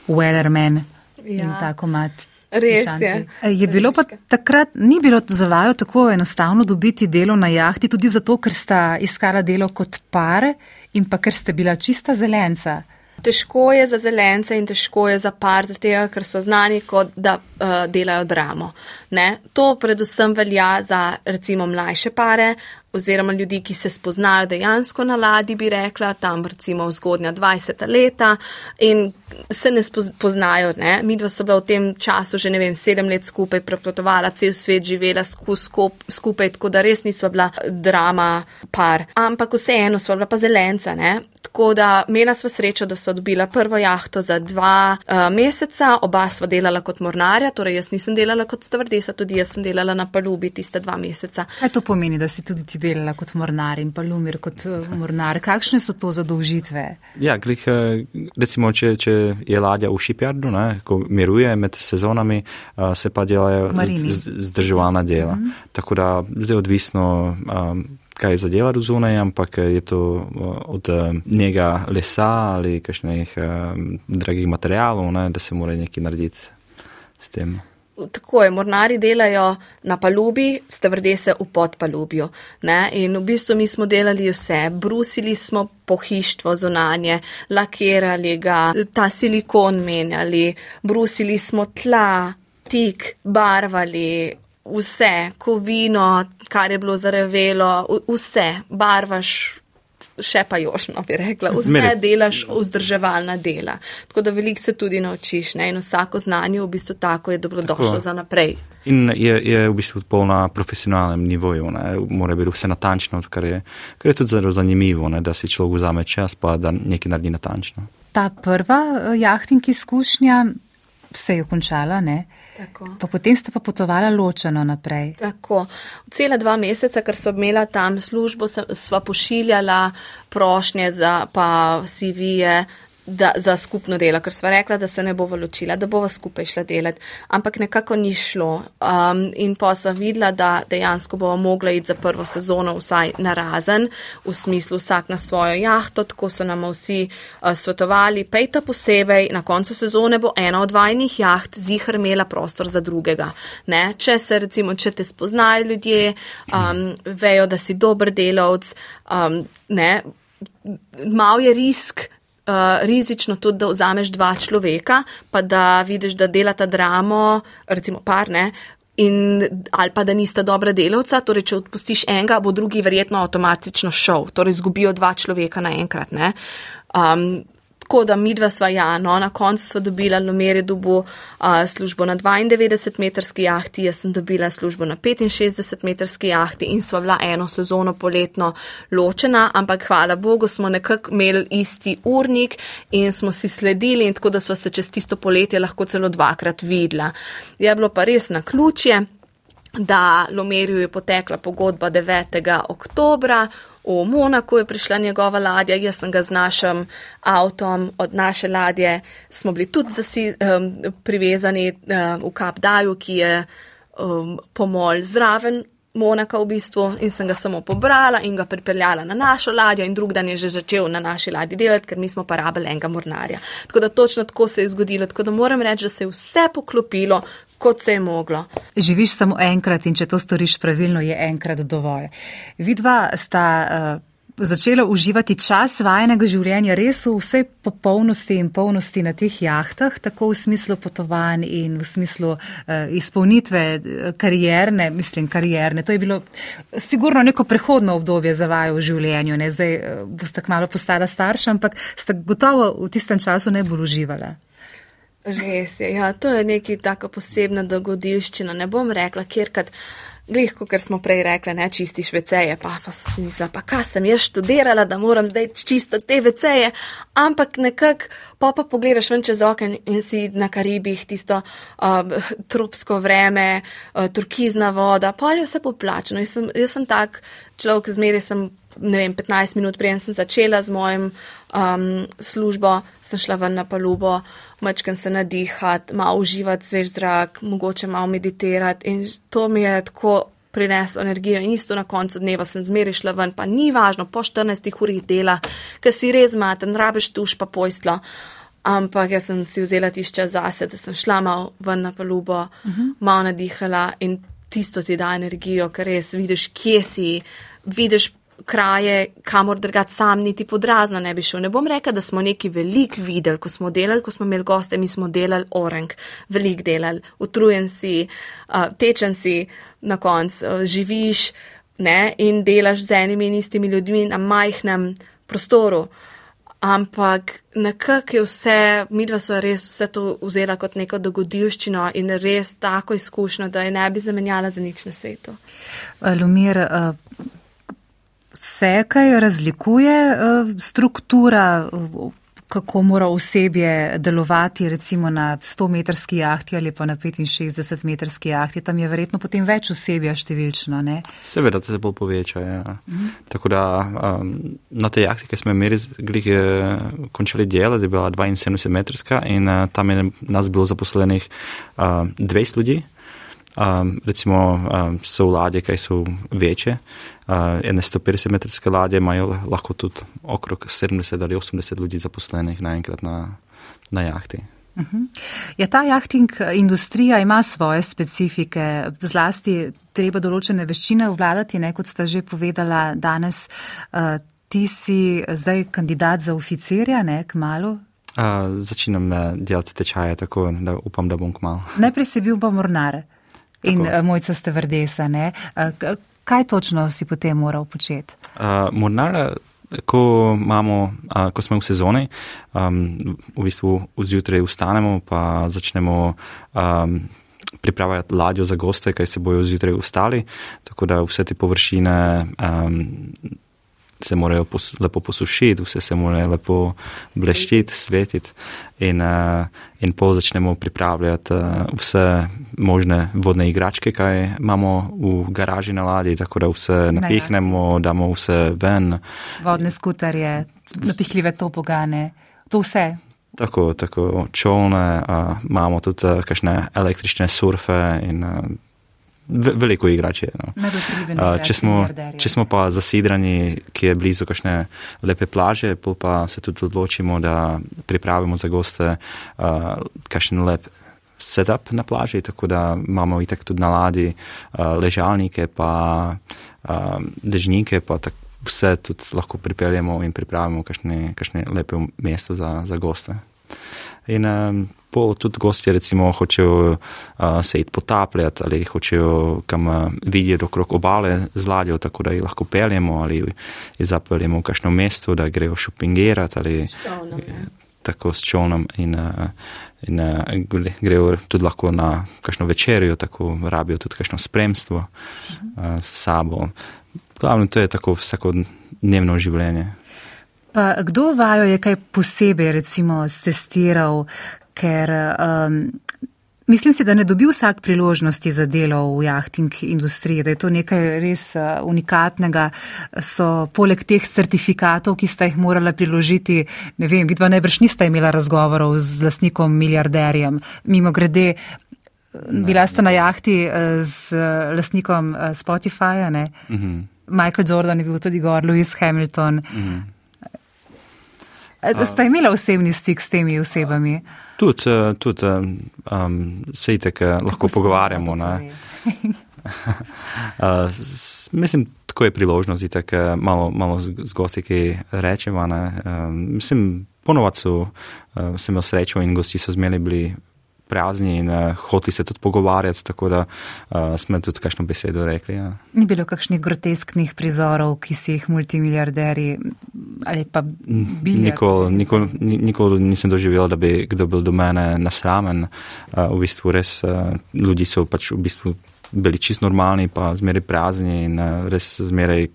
Wellerman ja. in tako mat. Res je. Je bilo pa takrat, ni bilo za vajo tako enostavno dobiti delo na jahti, tudi zato, ker sta iskala delo kot par in pa ker ste bila čista zelenca. Težko je za zelence in težko je za par, zato ker so znani, kot da uh, delajo dramo. Ne? To predvsem velja za recimo mlajše pare oziroma ljudi, ki se spoznajo dejansko na ladji, bi rekla, tam recimo zgodnja 20 leta in se ne spoznajo. Ne? Mi dva so bila v tem času že ne vem, sedem let skupaj, prepotovala cel svet, živela skup, skupaj, tako da res nisva bila drama par. Ampak vseeno sva bila pa zelenca. Ne? Tako da imela sva srečo, da so dobila prvo jahto za dva uh, meseca, oba sva delala kot mornarja, torej jaz nisem delala kot stevardesa, tudi jaz sem delala na palubi tiste dva meseca. Kaj to pomeni, da si tudi ti delala kot mornar in palumir kot uh, mornar? Kakšne so to zadolžitve? Ja, glih, recimo, če, če je ladja v shipyardu, ne, ko miruje med sezonami, uh, se pa delajo zdržovalna dela. Mm -hmm. Tako da zdaj odvisno. Um, kaj za delati zunaj, ampak je to od njega lesa ali kakšnih dragih materijalov, ne, da se mora nekaj narediti s tem. Tako je, mornari delajo na palubi, stevrde se v podpalubju. Ne? In v bistvu mi smo delali vse, brusili smo pohištvo zunanje, lakirali ga, ta silikon menjali, brusili smo tla, tik, barvali, vse, kovino, kar je bilo zarevelo, vse, barvaš. Še pa jošno bi rekla, vse Mere. delaš vzdrževalna dela. Tako da veliko se tudi naučiš ne? in vsako znanje v bistvu tako je dobrodošlo za naprej. In je, je v bistvu pol na profesionalnem nivoju, ne? mora biti vse natančno, kar je, kar je tudi zelo zanimivo, ne? da si človek vzame čas pa da nekaj naredi natančno. Ta prva jahtinki izkušnja se je končala, ne? Pa potem ste pa potovali ločeno naprej. Tako. Cela dva meseca, ker so imela tam službo, sva pošiljala prošnje za pa CV-je da, za skupno delo, ker sva rekla, da se ne bova ločila, da bova skupaj šla delati, ampak nekako ni šlo. Um, in pa sva videla, da dejansko bova mogla iti za prvo sezono vsaj na razen, v smislu vsak na svojo jahto, tako so nam vsi uh, svetovali, pejta posebej, na koncu sezone bo ena od vajnih jaht zihr imela prostor za drugega. Ne? Če se recimo, če te spoznajo ljudje, um, vejo, da si dober delavc, um, ne, mal je risk. Uh, rizično tudi, da vzameš dva človeka, pa da vidiš, da delata dramo, recimo par, ne, in, ali pa da nista dobra delavca, torej če odpustiš enega, bo drugi verjetno avtomatično šel, torej izgubijo dva človeka naenkrat. Um, tako da mi dva sva ja, no, na koncu sva dobila, Lomer je dobil uh, službo na 92-metrski jahti, jaz sem dobila službo na 65-metrski jahti in sva bila eno sezono poletno ločena, ampak hvala Bogu smo nekako imeli isti urnik in smo si sledili in tako da sva se čez tisto poletje lahko celo dvakrat videla. Je bilo pa res na ključje, da Lomerju je potekla pogodba 9. oktobra, v Monaku je prišla njegova ladja, jaz sem ga z našim avtom od naše ladje, smo bili tudi zasi, um, privezani um, v Kapdaju, ki je um, pomol zraven. Monaka v bistvu in sem ga samo pobrala in ga pripeljala na našo ladjo in drug dan je že začel na naši ladji delati, ker mi smo pa rabili enega mornarja. Tako da točno tako se je zgodilo, tako da moram reči, da se je vse poklopilo, kot se je moglo. Živiš samo enkrat in če to storiš pravilno, je enkrat dovolj. Vidva sta uh, začela uživati čas vajenega življenja res v vsej popolnosti in polnosti na teh jahtah, tako v smislu potovanj in v smislu uh, izpolnitve eh, karijerne, mislim, karijerne. To je bilo sigurno neko prehodno obdobje za vajo v življenju. Ne? Zdaj uh, boste kmalo postala starša, ampak ste gotovo v tistem času najbolj uživala. Res je, ja, to je neki tako posebna dogodivščina. Ne bom rekla, kjer kad, glih, kot smo prej rekli, ne čistiš veceje, pa, pa si mislila, pa kaj sem jaz študirala, da moram zdaj čistiti te veceje, ampak nekak, pa pa pogledaš ven čez oken in si na Karibih tisto uh, tropsko vreme, uh, turkizna voda, pa je vse poplačeno. Jaz sem, jaz sem tak človek, zmeri sem ne vem, 15 minut preden sem začela z mojim um, službo, sem šla ven na palubo, mačkam se nadihati, malo uživati svež zrak, mogoče malo meditirati in to mi je tako prineslo energijo in isto na koncu dneva sem zmeri šla ven, pa ni važno, po 14 urih dela, ker si res maten, rabiš tuš pa pojstlo. Ampak jaz sem si vzela tišče zase, da sem šla malo ven na palubo, uh mhm. -huh. malo nadihala in tisto ti da energijo, ker res vidiš, kje si, vidiš kraje, kamor drgat sam niti podrazna ne bi šel. Ne bom rekel, da smo neki velik videli, ko smo delali, ko smo imeli goste, mi smo delali orang, velik delali, utrujen si, tečen si, na koncu živiš ne, in delaš z enimi in istimi ljudmi na majhnem prostoru. Ampak nekako je vse, midva so res vse to vzela kot neko dogodivščino in res tako izkušnjo, da je ne bi zamenjala za nič na svetu. Lumir, se kaj razlikuje eh, struktura, kako mora osebje delovati recimo na 100-metrski jahti ali pa na 65-metrski jahti. Tam je verjetno potem več osebja številčno, ne? Seveda, to se bolj poveča, ja. Mhm. Tako da um, na tej jahti, ki smo imeli, glih končali delo, da je bila 72-metrska in uh, tam je nas bilo zaposlenih uh, 200 ljudi. Um, recimo um, so ladje, ki so večje, ene 150 metrske ladje imajo lahko tudi okrog 70 ali 80 ljudi zaposlenih naenkrat na, na jahti. Uh -huh. Ja, ta jahting industrija ima svoje specifike, zlasti treba določene veščine vladati, ne, kot sta že povedala danes. Uh, ti si zdaj kandidat za oficirja, ne, k malu. Uh, začinam delati tečaje, tako da upam, da bom k malu. Najprej si bil pa mornar in uh, mojca ste vrdesa, ne. Kaj točno si potem moral početi? Uh, mornar, ko, imamo, uh, ko smo v sezoni, um, v bistvu vzjutraj vstanemo in začnemo um, pripravljati ladjo za goste, ki se bojo zjutraj ustali, tako da vse te površine. Um, se morajo pos, lepo posušiti, vse se mora lepo bleščiti, svetiti. In, uh, in pol začnemo pripravljati uh, vse možne vodne igračke, kaj imamo v garaži na ladji, tako da vse napihnemo, damo vse ven. Vodne skuterje, napihljive topogane, to vse. Tako, tako čovne, uh, imamo tudi uh, kakšne električne surfe in uh, veliko igrače. No. Uh, če, smo, če smo pa zasidrani, ki je blizu kakšne lepe plaže, pa se tudi odločimo, da pripravimo za goste uh, kakšen lep. Setup na plaži, tako da imamo itak tudi na ladji uh, ležalnike, pa uh, dežnike, pa tak, vse tudi lahko pripeljemo in pripravimo kakšne, kakšne lepe mesto za, za goste. In um, po tudi gosti recimo hočejo uh, se iti potapljati ali hočejo kam uh, videti okrog obale z ladjo, tako da jih lahko peljemo ali jih zapeljemo v kakšno mesto, da grejo šopingirati ali Čovnom, ja. tako s čovnom in, uh, in uh, grejo tudi lahko na kakšno večerjo, tako rabijo tudi kakšno spremstvo uh, s sabo. Glavno, to je tako vsakodnevno življenje. Pa kdo vajo je kaj posebej recimo stestiral, ker um, mislim si, da ne dobi vsak priložnosti za delo v jahting industriji, da je to nekaj res uh, unikatnega. So poleg teh certifikatov, ki sta jih morala priložiti, ne vem, vidva najbrž nista imela razgovorov z lasnikom milijarderjem. Mimo grede, bila sta na jahti uh, z lasnikom uh, Spotifyja, ne? Mm -hmm. Michael Jordan je bil tudi gor, Lewis Hamilton. Mm -hmm. Ste imeli osebni stik s temi osebami? Tudi, tudi um, se itek lahko pogovarjamo. uh, s, mislim, tako je priložnost, da malo, malo z gosti, ki rečemo. Um, mislim, ponovadi so, uh, sem imel srečo in gosti so zmeli bili prijazni in uh, hoteli se tudi pogovarjati, tako da uh, smo tudi kakšno besedo rekli. Ja. Ni bilo kakšnih grotesknih prizorov, ki si jih multimiliarderi ali pa bili? Nikoli nikol, nikol nisem doživel, da bi kdo bil do mene nasramen. Uh, v bistvu res uh, ljudi so pač v bistvu bili čist normalni, pa zmeraj prijazni in uh, res zmeraj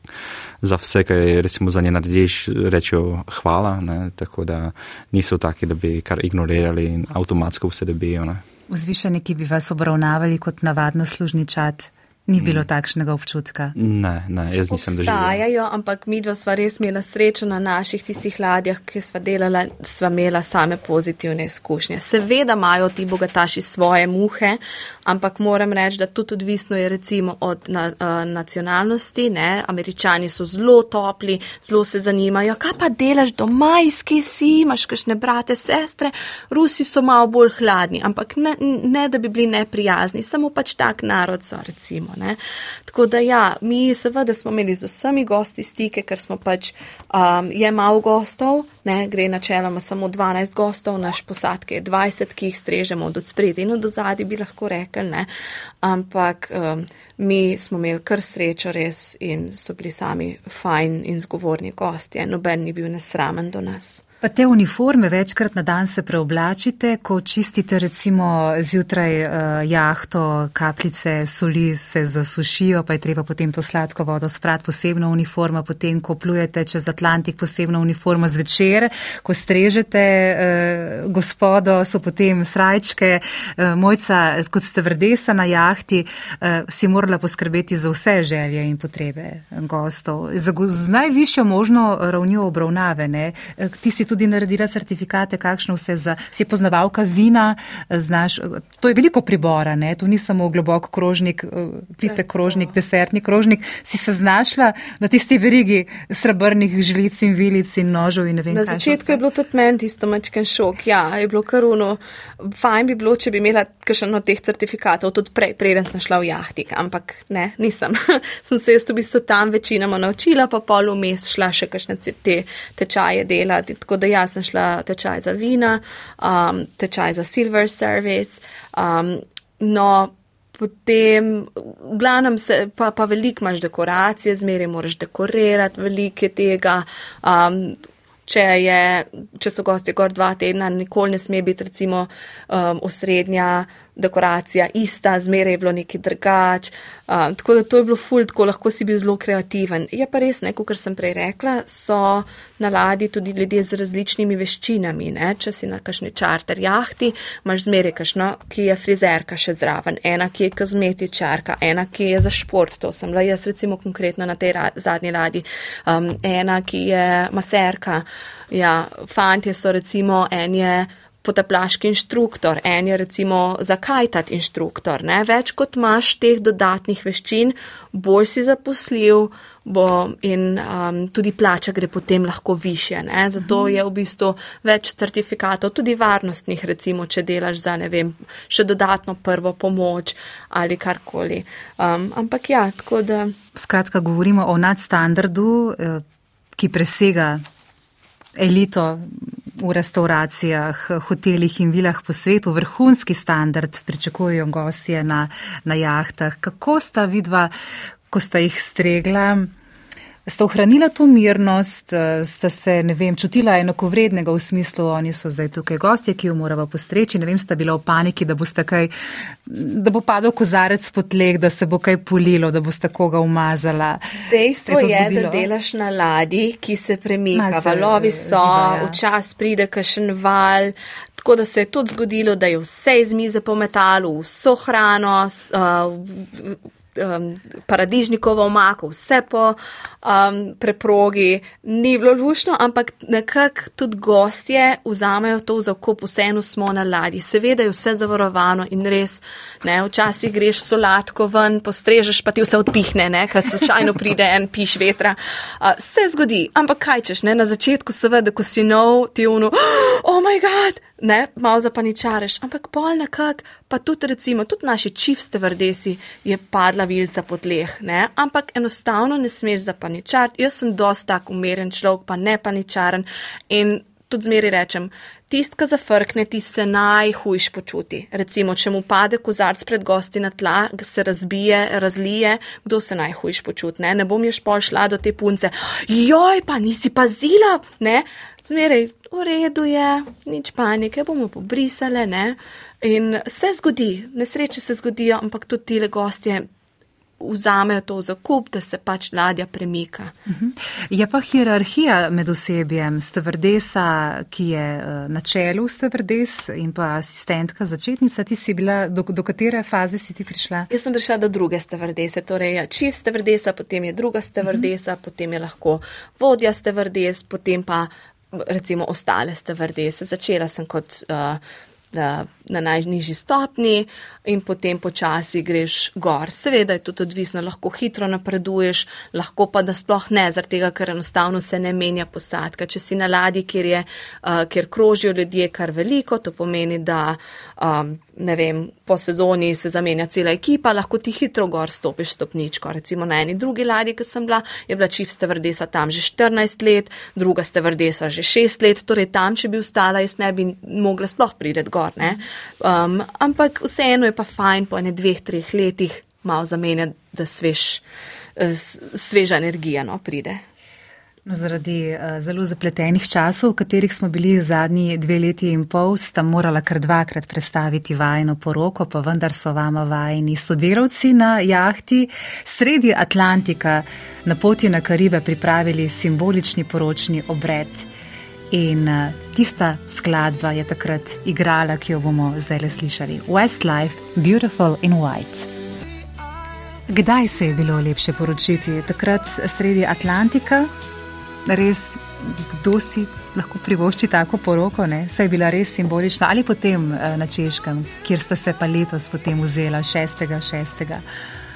za vse, kar recimo za nje narediš, rečejo hvala, ne, tako da niso taki, da bi kar ignorirali in avtomatsko vse dobijo. Vzvišeni, ki bi vas obravnavali kot navadno služničat, Ni bilo takšnega občutka. Ne, ne, jaz nisem doživel. Obstajajo, ampak mi dva sva res imela srečo na naših tistih ladjah, ki sva delala, sva imela same pozitivne izkušnje. Seveda imajo ti bogataši svoje muhe, ampak moram reči, da tudi odvisno je recimo od na, uh, nacionalnosti. Ne? Američani so zelo topli, zelo se zanimajo, kaj pa delaš doma, kje si, imaš kakšne brate, sestre. Rusi so malo bolj hladni, ampak ne, ne da bi bili neprijazni, samo pač tak narod so recimo. Ne? Tako da ja, mi seveda smo imeli z vsemi gosti stike, ker smo pač um, je malo gostov, ne? gre načeloma samo 12 gostov, naš posadke je 20, ki jih strežemo od spredi in od zadnji bi lahko rekli, ne? ampak um, mi smo imeli kar srečo res in so bili sami fajn in zgovorni gosti, noben ni bil nesramen do nas. Pa te uniforme večkrat na dan se preoblačite, ko čistite recimo zjutraj uh, jahto, kapljice soli se zasušijo, pa je treba potem to sladko vodo sprati, posebno uniforma, potem ko plujete čez Atlantik, posebno uniforma zvečer, ko strežete uh, gospodo, so potem srajčke. Uh, mojca, kot ste vrdesa na jahti, uh, si morala poskrbeti za vse želje in potrebe gostov. Z, z najvišjo možno ravnjo obravnave. Ne? Ti si tudi naredila certifikate, kakšno vse za, si poznavalka vina, znaš, to je veliko pribora, ne, to ni samo globok krožnik, plite krožnik, desertni krožnik, si se znašla na tisti verigi srebrnih žlic in vilic in nožov in ne vem. Na začetku je bilo tudi meni tisto mačken šok, ja, je bilo karuno, fajn bi bilo, če bi imela kakšen od teh certifikatov tudi prej, preden sem šla v jahtik, ampak ne, nisem. sem se jaz v bistvu tam večinoma naučila, pa pol vmes šla še kakšne te tečaje delati, tako da jaz sem šla tečaj za vina, um, tečaj za silver service. Um, no, potem, v glavnem, se, pa, pa veliko imaš dekoracije, zmeraj moraš dekorirati, veliko je tega. Um, Če, je, če so gosti gor dva tedna, nikoli ne sme biti recimo um, osrednja dekoracija ista, zmeraj je bilo nekaj drugač. Um, tako da to je bilo ful, tako lahko si bil zelo kreativen. Je pa res, neko, kar sem prej rekla, so na ladji tudi ljudje z različnimi veščinami. Ne? Če si na kakšni čarter jahti, imaš zmeraj kakšno, ki je frizerka še zraven, ena, ki je kozmetičarka, ena, ki je za šport, to sem bila jaz recimo konkretno na tej ra zadnji ladji, um, ena, ki je maserka. Ja, fantje so recimo en je potaplaški inštruktor, en je recimo za kajtat inštruktor. Ne? Več kot imaš teh dodatnih veščin, bolj si zaposljiv, bo in um, tudi plača gre potem lahko više. Ne? Zato mhm. je v bistvu več certifikatov, tudi varnostnih, recimo, če delaš za, ne vem, še dodatno prvo pomoč ali karkoli. Um, ampak ja, tako da. Skratka, govorimo o nadstandardu, eh, ki presega elito v restauracijah, hotelih in vilah po svetu, vrhunski standard pričakujejo gostje na, na jahtah. Kako sta vidva, ko sta jih stregla? Sta ohranila to mirnost, eh, sta se, ne vem, čutila enakovrednega v smislu, oni so zdaj tukaj gostje, ki jo moramo postreči, ne vem, sta bila v paniki, da, kaj, da bo padel kozarec po tleh, da se bo kaj polilo, da boste koga umazala. Dejstvo je, je da delaš na ladi, ki se premika, Malce valovi so, ziva, ja. včas pride kašen val. Tako da se je tudi zgodilo, da je vse iz mize pometalo, vso hrano, uh, um, paradižnikovo omako, vse po um, preprogi, ni bilo lušno, ampak nekako tudi gostje vzamejo to za kup, vseeno smo na ladji. Seveda je vse zavarovano in res, ne, včasih greš solatko ven, postrežeš, pa ti vse odpihne, ne, ker slučajno pride en piš vetra. Uh, se zgodi, ampak kaj češ, ne, na začetku seveda, ko si nov, ti uno, oh moj god, ne, malo zapaničareš, ampak pol nekak, pa tudi recimo, tudi naši čivste vrdesi je padla vilca po tleh, ne, ampak enostavno ne smeš zapaničariti. Jaz sem dosta tak umeren človek, pa ne paničaren in tudi zmeri rečem, tist, ki zafrkne, ti se najhujš počuti. Recimo, če mu pade kozarc pred gosti na tla, se razbije, razlije, kdo se najhujš počuti, ne, ne bom ješ pol šla do te punce, joj, pa nisi pazila, ne, zmeraj v redu je, nič panike, bomo pobrisali, ne. In se zgodi, nesreče se zgodijo, ampak tudi tile gostje vzamejo to za kup, da se pač ladja premika. Mhm. Je pa hierarhija med osebjem stevrdesa, ki je eh, na čelu stevrdes in pa asistentka začetnica. Ti si bila, do, do katere faze si ti prišla? Jaz sem prišla do druge stevrdese, torej ja, čiv stevrdesa, potem je druga stevrdesa, uhum. potem je lahko vodja stevrdes, potem pa recimo ostale stevrdese. Začela sem kot uh, na najnižji stopni in potem počasi greš gor. Seveda je to odvisno, lahko hitro napreduješ, lahko pa da sploh ne, zaradi tega, ker enostavno se ne menja posadka. Če si na ladji, kjer, je, uh, kjer krožijo ljudje kar veliko, to pomeni, da um, ne vem, po sezoni se zamenja cela ekipa, lahko ti hitro gor stopiš stopničko. Recimo na eni drugi ladji, ki sem bila, je bila čif stevrdesa tam že 14 let, druga stevrdesa že 6 let, torej tam, če bi ustala, jaz ne bi mogla sploh prideti gor. Um, ampak vseeno je pa fajn po ene dveh, treh letih malo zamenjati, da svež, eh, sveža energija no, pride. Zaradi uh, zelo zapletenih časov, v katerih smo bili zadnji dve leti in pol, sta morala kar dvakrat predstaviti vajno poroko, pa vendar so vama vajni sodelavci na jahti sredi Atlantika na poti na Karibe pripravili simbolični poročni obred. In uh, tista skladba je takrat igrala, ki jo bomo zdaj le slišali. Westlife, Beautiful in White. Kdaj se je bilo lepše poročiti? Takrat sredi Atlantika, res, kdo si lahko privošči tako poroko, ne? saj je bila res simbolična, ali potem uh, na Češkem, kjer sta se pa letos potem vzela 6.6.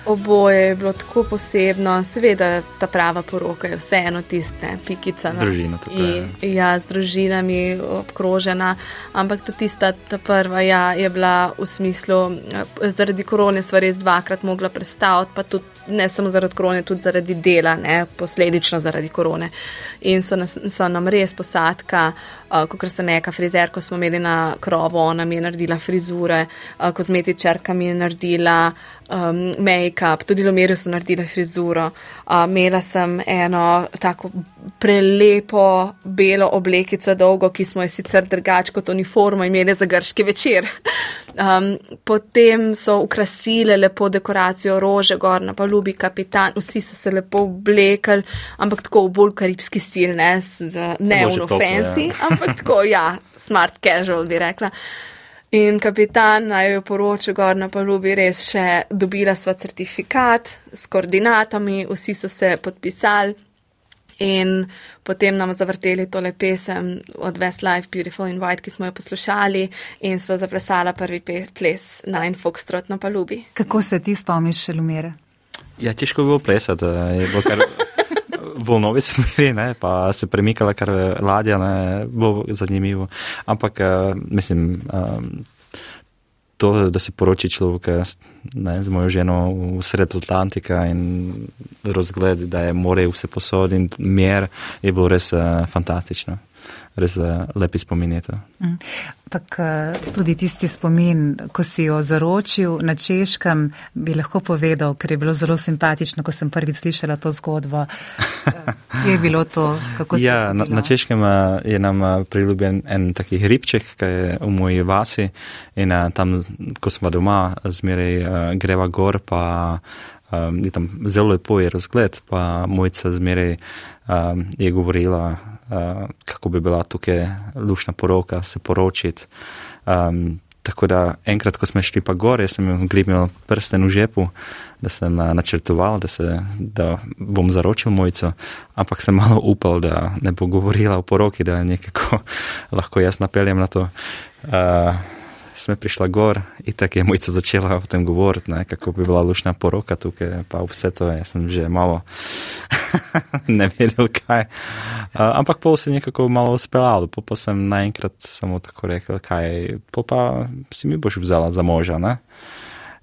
Oboje je bilo tako posebno, seveda ta prava poroka je vseeno tiste, pikica. Z družino tukaj. Ja, z družinami obkrožena, ampak tudi tista ta prva ja, je bila v smislu, eh, zaradi korone sva res dvakrat mogla predstaviti, pa tudi ne samo zaradi korone, tudi zaradi dela, ne, posledično zaradi korone. In so, nas, so nam res posadka, uh, kot sem neka frizer, ko smo imeli na krovu, ona mi je naredila frizure, uh, kozmetičarka mi je naredila um, make-up, tudi Lomerju so naredila frizuro. Uh, imela sem eno tako prelepo belo oblekico dolgo, ki smo jo sicer drugač kot uniformo imeli za grški večer. Um, potem so ukrasile lepo dekoracijo rože gor na palubi kapitan, vsi so se lepo oblekli, ampak tako v bolj karibski stil, ne, z, ne v fancy, ja. ampak tako, ja, smart casual bi rekla. In kapitan naj jo poročil gor na palubi, res še dobila sva certifikat s koordinatami, vsi so se podpisali. In potem nam zavrteli tole pesem od Westlife, Beautiful in White, ki smo jo poslušali in so zaplesala prvi ples na en Foxtrot na palubi. Kako se ti spomniš, Lumire? Ja, težko je bilo plesati. Je bilo kar, volnovi smo bili, ne, pa se premikala kar ladja, ne, bo zanimivo. Ampak, uh, mislim, um, to, da se poroči človek ne, z mojo ženo v sred Atlantika in razgled, da je more vse posod in mer, je bilo res uh, fantastično res uh, lepi spomin je to. Mm. Pak, uh, tudi tisti spomin, ko si jo zaročil na češkem, bi lahko povedal, ker je bilo zelo simpatično, ko sem prvič slišala to zgodbo. Uh, je bilo to, kako se je ja, na, na češkem je nam priljubljen en taki hribček, ki je v moji vasi in tam, ko smo doma, zmeraj greva gor, pa je tam zelo lepo je razgled, pa mojca zmeraj je govorila, kako bi bila tukaj lušna poroka, se poročiti. Um, tako da enkrat, ko smo šli pa gor, sem jim glimil prsten v žepu, da sem uh, načrtoval, da, se, da bom zaročil mojico, ampak sem malo upal, da ne bo govorila o poroki, da nekako lahko jaz napeljem na to. Uh, sme prišla gor in tako je mojica začela o tem govoriti, ne, kako bi bila lušna poroka tukaj, pa vse to je, sem že malo ne vedel kaj. Uh, ampak pol se nekako malo uspelalo, pa pa sem naenkrat samo tako rekel, kaj, pa pa si mi boš vzela za moža, ne.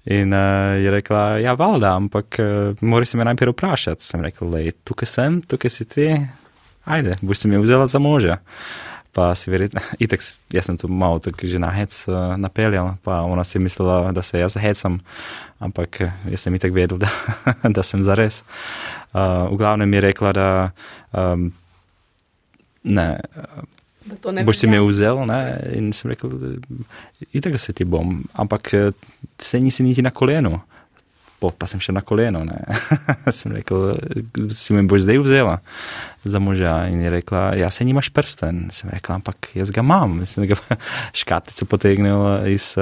In uh, je rekla, ja, valjda, ampak uh, moraš se me najprej vprašati. Sem rekel, lej, tukaj sem, tukaj si ti, ajde, boš se mi vzela za moža pa si verjetno, itek, jaz sem tu malo tako že na hec uh, napeljal, pa ona si mislila, da se jaz hecam, ampak eh, jaz sem itek vedel, da, da sem zares. Uh, v glavnem je rekla, da um, ne. ne boš si me vzel, ne? in sem rekel, itek, da se ti bom, ampak se nisi niti na kolenu po, pa sem še na koleno. sem rekel, si mi boš zdaj vzela za moža in je rekla, ja, se nimaš prsten. Sem rekla, ampak jaz ga imam. Sem ga škatico potegnil iz,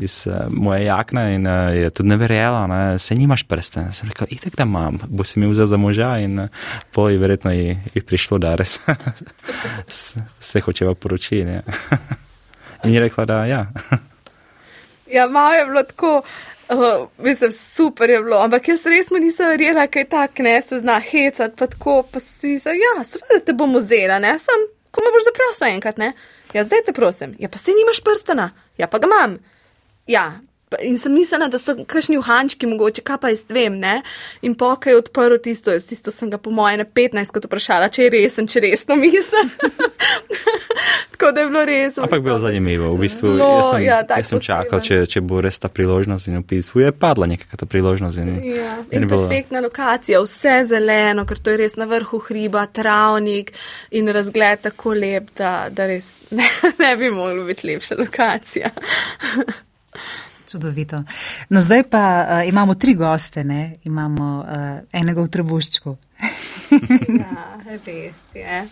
iz moje jakne in je tudi ne verjela, ne? se nimaš prsten. Sem rekla, itek da imam, bo si mi vzel za moža in pol je verjetno ji, ji prišlo, da res se hočeva poročiti. in je rekla, da ja. Ja, malo je bilo tako, Uh, mislim, super je bilo, ampak jaz res mi nisem verjela, kaj tak ne se zna hecati, pa tako, pa si mislila, ja, seveda te bom vzela, ne, sem, ko me boš zaprosil enkrat, ne, ja, zdaj te prosim, ja, pa se nimaš prstana, ja, pa ga imam, ja, In sem mislila, da so kakšni uhančki, mogoče, kaj pa jaz vem, ne? In pokaj je odprl tisto, jaz tisto sem ga po moje na 15 kot vprašala, če je resen, če resno mislim. Tako da je bilo res. Ampak bilo zanimivo, v bistvu. No, jaz sem, ja, jaz sem čakal, če, če bo res ta priložnost in v bistvu je padla nekakva ta priložnost. In, ja. in, in perfektna lokacija, vse zeleno, ker to je res na vrhu hriba, travnik in razgled tako lep, da, da res ne, ne bi mogla biti lepša lokacija. Čudovito. No, zdaj pa uh, imamo tri goste, ne? imamo uh, enega v trebuščku. ja, res je.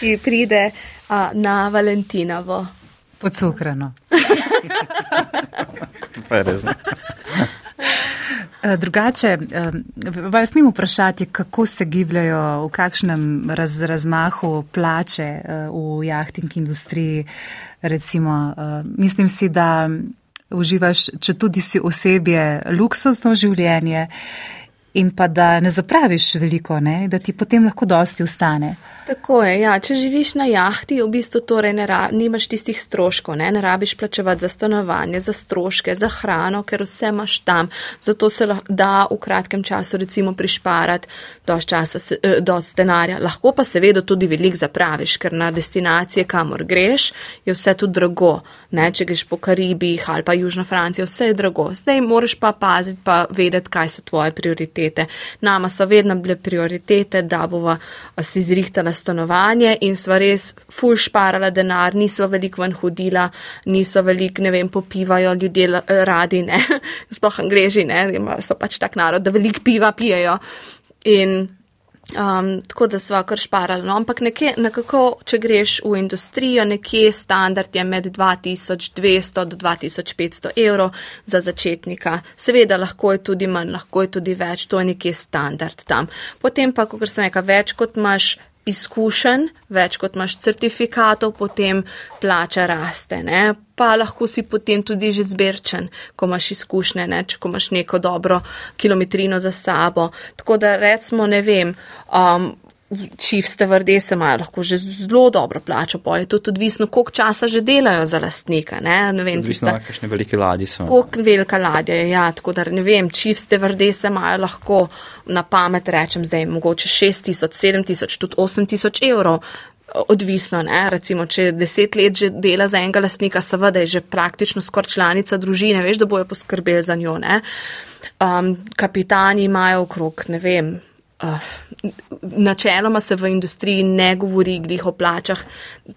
Ki pride uh, na Valentinovo. Podsuhrano. pa je res. Drugače, vas smem vprašati, kako se gibljajo, v kakšnem raz, razmahu plače v jahting industriji. Recimo, mislim si, da uživaš, če tudi si osebje, luksuzno življenje in pa da ne zapraviš veliko, ne, da ti potem lahko dosti ustane. Tako je, ja. če živiš na jahti, v bistvu torej nimaš tistih stroškov, ne? ne rabiš plačevati za stanovanje, za stroške, za hrano, ker vse imaš tam. Zato se da v kratkem času recimo prišparati dosti časa, eh, dosti denarja. Lahko pa seveda tudi velik zapraviš, ker na destinacije, kamor greš, je vse tu drago. Ne? Če greš po Karibih ali pa Južno Francijo, vse je drago. Zdaj moraš pa paziti, pa vedeti, kaj so tvoje prioritete. Nama so vedno bile prioritete, da bova si zrihtala stanovanje in sva res ful šparala denar, nisva veliko ven hodila, nisva veliko, ne vem, popivajo ljudje radi, ne, sploh angleži, ne, so pač tak narod, da veliko piva pijejo. In Um, tako da sva kar šparala. No, ampak nekje, nekako, če greš v industrijo, nekje standard je med 2200 do 2500 evrov za začetnika. Seveda lahko je tudi manj, lahko je tudi več, to je nekje standard tam. Potem pa, ko sem nekaj več, kot imaš izkušenj, več kot imaš certifikatov, potem plača raste. Ne? Pa lahko si potem tudi že zbirčen, ko imaš izkušnje, ne? če imaš neko dobro kilometrino za sabo. Tako da recimo, ne vem, um, čifste vrdese imajo lahko že zelo dobro plačo, pa je to tudi odvisno, koliko časa že delajo za lastnika. Ne, ne vem, Odvisno, tista, kakšne velike ladje so. koliko velika ladja je, ja, tako da ne vem, čifste vrdese imajo lahko na pamet, rečem zdaj, mogoče 6 tisoč, 7 tisoč, tudi 8 tisoč evrov. Odvisno, ne? recimo, če deset let že dela za enega lastnika, seveda je že praktično skoraj članica družine, veš, da bojo poskrbeli za njo. Ne? Um, kapitani imajo okrog, ne vem, uh, načeloma se v industriji ne govori glih o plačah,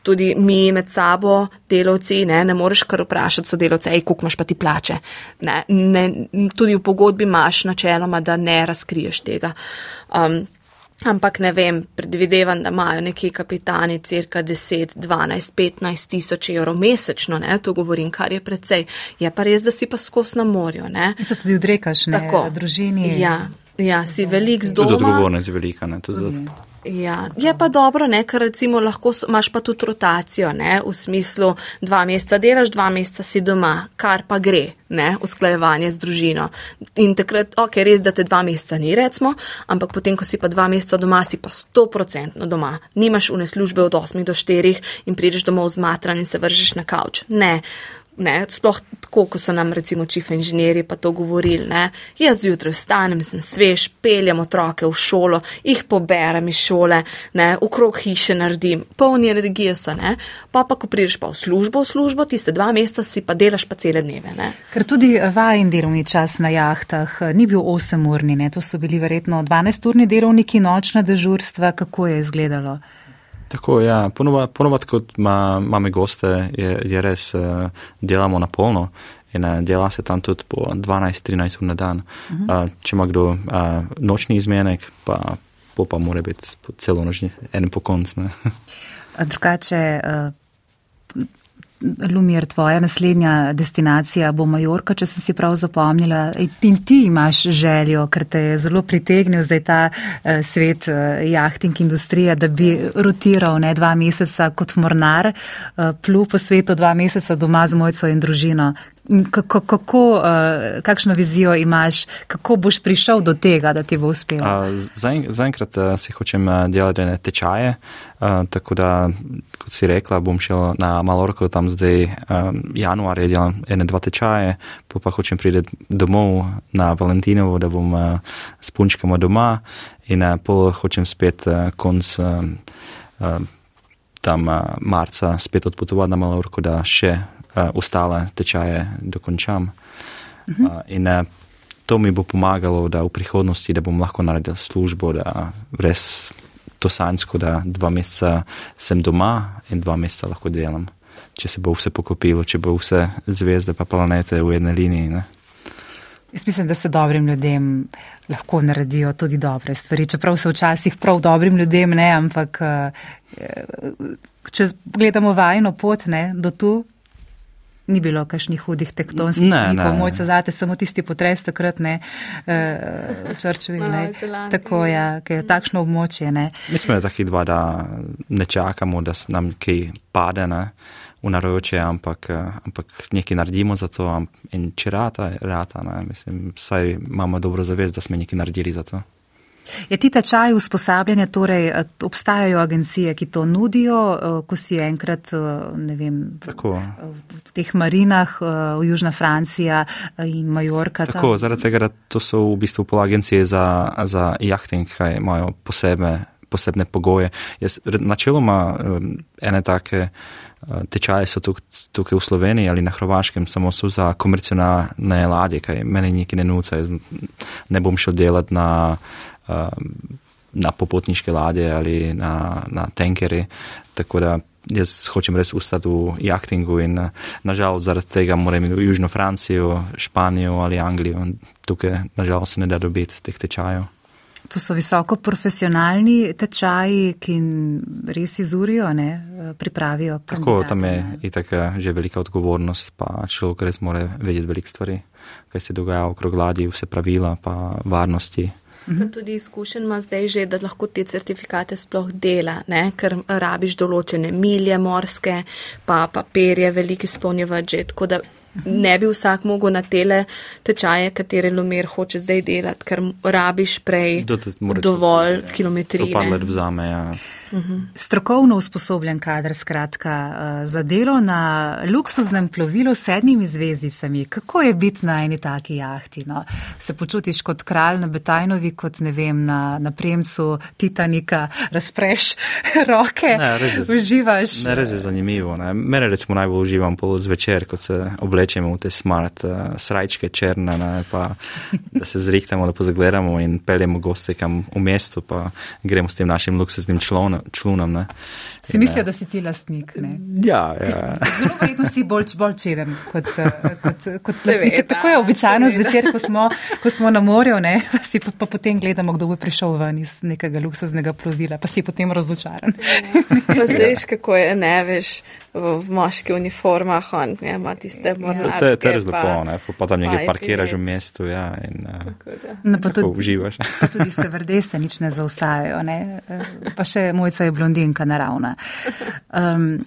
tudi mi med sabo, delavci, ne, ne moreš kar vprašati sodelavce, ej, koliko imaš pa ti plače. Ne, ne, tudi v pogodbi imaš načeloma, da ne razkriješ tega. Um, Ampak ne vem, predvidevam, da imajo neki kapitani cirka 10, 12, 15 tisoč evrov mesečno, ne, to govorim, kar je precej. Je pa res, da si pa skos na morju, ne. In se tudi odrekaš, ne, Tako. družini. Ja, ja, si velik z Tudi doma. odgovornost je velika. Ne, tudi Tudi. Ja, je pa dobro, ne, ker recimo lahko imaš pa tudi rotacijo, ne, v smislu dva meseca delaš, dva meseca si doma, kar pa gre, ne, usklajevanje z družino. In takrat, ok, res, da te dva meseca ni, recimo, ampak potem, ko si pa dva meseca doma, si pa stoprocentno doma. Nimaš une službe od 8 do 4 in prideš domov zmatran in se vržeš na kavč. Ne. Ne, sploh tako, ko so nam recimo čif inženirji pa to govorili. Ne. Jaz zjutraj vstanem, sem svež, peljem otroke v šolo, jih poberem iz šole, ne, okrog hiše naredim, polni energije so, ne. Pa pa, ko prideš pa v službo, v službo, tiste dva meseca si pa delaš pa cele dneve. Ne. Ker tudi vajen delovni čas na jahtah eh, ni bil 8-urni, ne, to so bili verjetno 12-urni delovniki, nočna dežurstva, kako je izgledalo. Tako, ja, ponovat, ponovat kot ma, imamo goste, je, je res, uh, delamo na polno in uh, dela se tam tudi po 12-13 ur na dan. Uh -huh. uh, če ima kdo uh, nočni izmenek, pa, po pa mora biti celo nočni, en po koncu. Drugače, eh, Lumir, tvoja naslednja destinacija bo Majorka, če sem si prav zapomnila. In ti imaš željo, ker te je zelo pritegnil zdaj ta eh, svet eh, jahting industrije, da bi rotiral ne dva meseca kot mornar, eh, plul po svetu dva meseca doma z mojco in družino. Kako, kako, eh, kakšno vizijo imaš, kako boš prišel do tega, da ti bo uspelo? Uh, Zaenkrat uh, si hočem uh, delati ene tečaje, uh, tako da, kot si rekla, bom šel na Malorko, tam zdaj um, januarja delam ene dva tečaje, pa hočem priti domov na Valentinovo, da bom uh, s punčkama doma in uh, pol hočem spet uh, konc um, uh, tam uh, marca spet odpotovati na Malorko, da še uh, ostale tečaje dokončam. Uh, in uh, to mi bo pomagalo, da v prihodnosti, da bom lahko naredil službo, da res to sanjsko, da dva meseca sem doma in dva meseca lahko delam. Če se bo vse poklopilo, če bo vse zvezde pa planete v eni liniji. Ne? Jaz mislim, da se dobrim ljudem lahko naredijo tudi dobre stvari, čeprav se včasih prav dobrim ljudem ne, ampak eh, če gledamo vajno pot ne, do tu, ni bilo kakšnih hudih tektonskih Ne, ne. mojca zate, samo tisti potres takrat ne, v Črčevi, Na ne, Novi Zelandiji. tako ja, ker je takšno območje, ne. Mi smo taki dva, da ne čakamo, da nam kaj pade ne, v naročje, ampak, eh, ampak nekaj naredimo za to. In če rata, rata, ne, mislim, saj imamo dobro zavest, da smo nekaj naredili za to. Je ti tečaj usposabljanja, torej eh, obstajajo agencije, ki to nudijo, eh, ko si enkrat, eh, ne vem, Tako. v teh marinah, v Južna Francija in Majorka. tam. Tako, zaradi tega, da to so v bistvu pol agencije za, za jahting, kaj imajo posebne, posebne pogoje. Jaz, načeloma ene take tečaje so tuk, tukaj v Sloveniji ali na Hrvaškem, samo so za komercialne ladje, kaj meni nekaj ne nuca. Jaz ne bom šel delati na, na popotniške ladje ali na, na tankere. Tako da jaz hočem res ustati v jahtingu in eh, nažalost zaradi tega moram iti v Južno Francijo, Španijo ali Anglijo. Tukaj nažalost se ne da dobiti teh tečajev. To so visoko profesionalni tečaji, ki res izurijo, ne, eh, pripravijo. Tako, tam je itak eh, že velika odgovornost, pa človek res mora vedeti veliko stvari, kaj se dogaja okrog ladji, vse pravila, pa varnosti. Pa tudi izkušen ima zdaj že, da lahko te certifikate sploh dela, ne? ker rabiš določene milje morske, pa papirje veliki spolnjevati že, tako da ne bi vsak mogel na tele tečaje, katere lumer hoče zdaj delati, ker rabiš prej dovolj kilometrine. parler vzame, ja. Strokovno usposobljen kader, skratka, eh, za delo na luksuznem plovilu s sedmimi zvezdicami. Kako je biti na eni taki jahti? No? Se počutiš kot kralj na Betajnovi, kot ne vem, na, na premcu Titanika, razpreš roke, Ne, res je- uživaš. Ne, res je zanimivo. Ne. Mene recimo najbolj uživam pol zvečer, ko se oblečemo v te smart uh, srajčke črne, ne, pa da se zrihtamo, da pozagledamo in peljemo goste kam v mestu, pa gremo s tem našim luksuznim 初中呢。Si mislijo, da si ti lastnik? Ne? Ja, ja. Zelo verjetno si bolj, bolj čeden kot, eh, kot, kot lastnik. Seveda, Tako je običajno zvečer, ko smo, ko smo na morju, ne, pa si pa, pa potem gledamo, kdo bo prišel ven iz nekega luksuznega plovila, pa si potem razočaran. Pa veš, kako je, ne veš, v, v moški uniformah, on ja, ima tiste To, mornarske. to, je- to je res pa- lepo, ne. pa, tam pa parkiraš v mestu ja, in uh, Tako. No, pa tudi, uživaš. pa tudi stevardese nič ne zaustajajo, ne? Eh, pa še mojca je blondinka naravna. Um,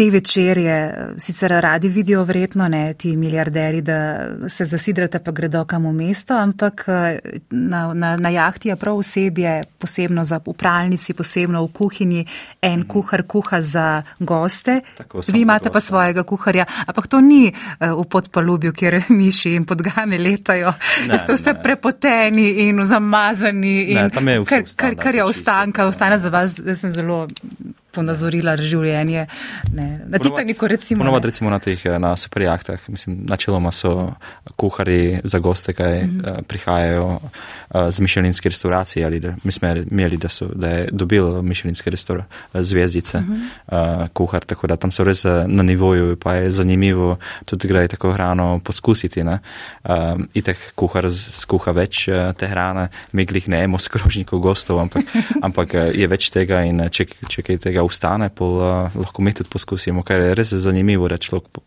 te večerje sicer radi vidijo vredno, ne, ti milijarderi, da se zasidrate pa gredo kam v mesto, ampak eh, na, na, na jahti je prav osebje, posebno za upravnici, posebno v kuhinji, en kuhar kuha za goste, Tako, vi imate pa goste. svojega kuharja, ampak to ni eh, v podpalubju, kjer miši in podgane letajo, Ne, ste vse ne. prepoteni in zamazani. In Ne, je vse kar, kar, kar je ostanka, ostane za vas, da sem zelo ponazorila življenje. Ne. Na Titaniku recimo. Ponovadi ne. recimo na teh eh, na superjahtah, mislim, načeloma so kuhari za goste, kaj mm. -hmm. prihajajo uh, z mišelinske restauracije ali da, mi smo imeli, da, so, da je dobil mišelinske restaura, zvezdice mm -hmm. uh, kuhar, tako da tam so res eh, na nivoju, pa je zanimivo tudi gre tako hrano poskusiti. Ne? Um, itek kuhar skuha več uh, te hrane, mi glih ne emo skrožnikov gostov, ampak, ampak eh, je več tega in eh, če, če kaj tega ustane, pol uh, lahko mi tudi poskusimo, kar je res zanimivo, da človek po-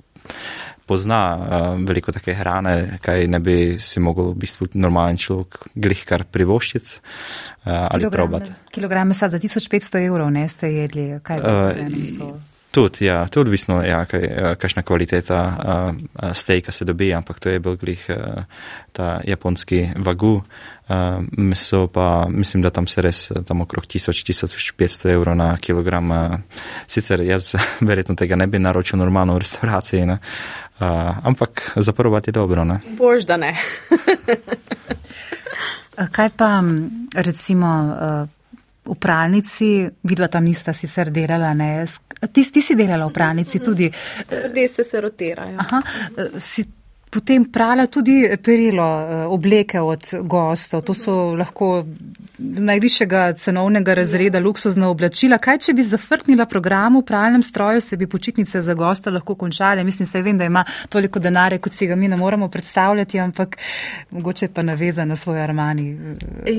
pozna uh, veliko take hrane, kaj ne bi si mogel v bistvu normalen človek glih kar privoščiti uh, ali probati. Kilogram mesa za 1500 evrov ne ste jedli, kaj z enim Uh? Tudi, ja, to je odvisno, ja, kaj, kakšna kvaliteta uh, uh, stejka se dobi, ampak to je bil glih uh, ta japonski vagu. Uh, meso pa mislim, da tam se res eh, tam okrog 1000-1500 evrov na kilogram. Uh, sicer jaz verjetno tega ne bi naročil normalno v restauraciji, ne? uh, ampak za provat je dobro. Ne? Bož, da ne. Kaj pa recimo eh, v pralnici, vidva tam nista sicer delala, ne? Ti, ti si delala v pralnici tudi. Strdese se rotirajo. Aha, eh, si potem prala tudi perilo, eh, obleke od gostov. To so lahko najvišjega cenovnega razreda luksuzna oblačila. Kaj, če bi zafrknila program v pralnem stroju, se bi počitnice za gosta lahko končale? Mislim, se vem, da ima toliko denarja, kot si ga mi ne moremo predstavljati, ampak mogoče pa naveza na svoj armani.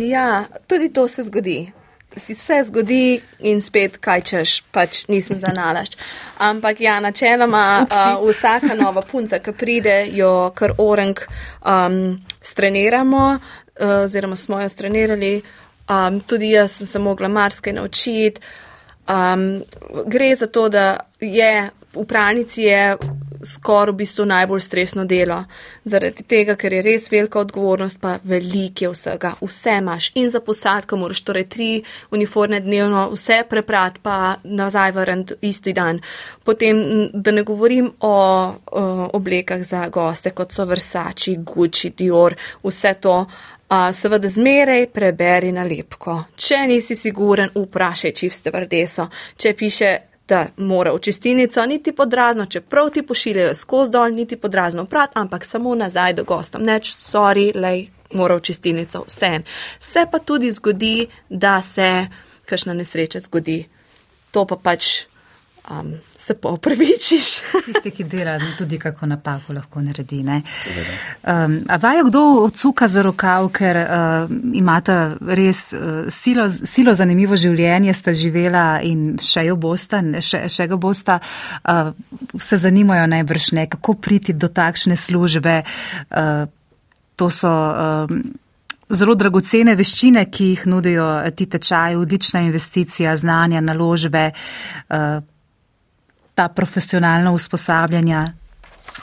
Ja, tudi to se zgodi. Si se zgodi in spet kaj češ, pač nisem za nalašč. Ampak ja, načeloma uh, vsaka nova punca, ki pride, jo kar orang um, streniramo, uh, oziroma smo jo strenirali. Um, tudi jaz sem se mogla marsikaj naučiti. Um, gre za to, da je v pralnici je skoraj v bistvu najbolj stresno delo. Zaradi tega, ker je res velika odgovornost, pa velike vsega. Vse imaš in za posadko moraš torej tri uniforme dnevno, vse preprat pa nazaj vrniti isti dan. Potem, da ne govorim o, o oblekah za goste, kot so Versace, Gucci, Dior, vse to. Uh, seveda zmeraj preberi nalepko. Če nisi siguren, vprašaj čivste vrdeso. Če piše, da mora v čistilnico, niti podrazno, čeprav ti pošiljajo skozi dol, niti podrazno prat, ampak samo nazaj do gostom. Neč, sorry, lej, mora v čistilnico, vse en. Se pa tudi zgodi, da se kakšna nesreča zgodi. To pa pač um, se pa opravičiš. Tisti, ki dela, tudi kako napako lahko naredi. ne. Um, a vajo kdo odsuka za rokav, ker uh, imata res uh, silo, silo zanimivo življenje, sta živela in še jo bosta, ne, še, še ga bosta, uh, se zanimajo najbrž ne, kako priti do takšne službe. Uh, to so. Um, Zelo dragocene veščine, ki jih nudijo ti tečaji, odlična investicija, znanja, naložbe, uh, ta profesionalna usposabljanja.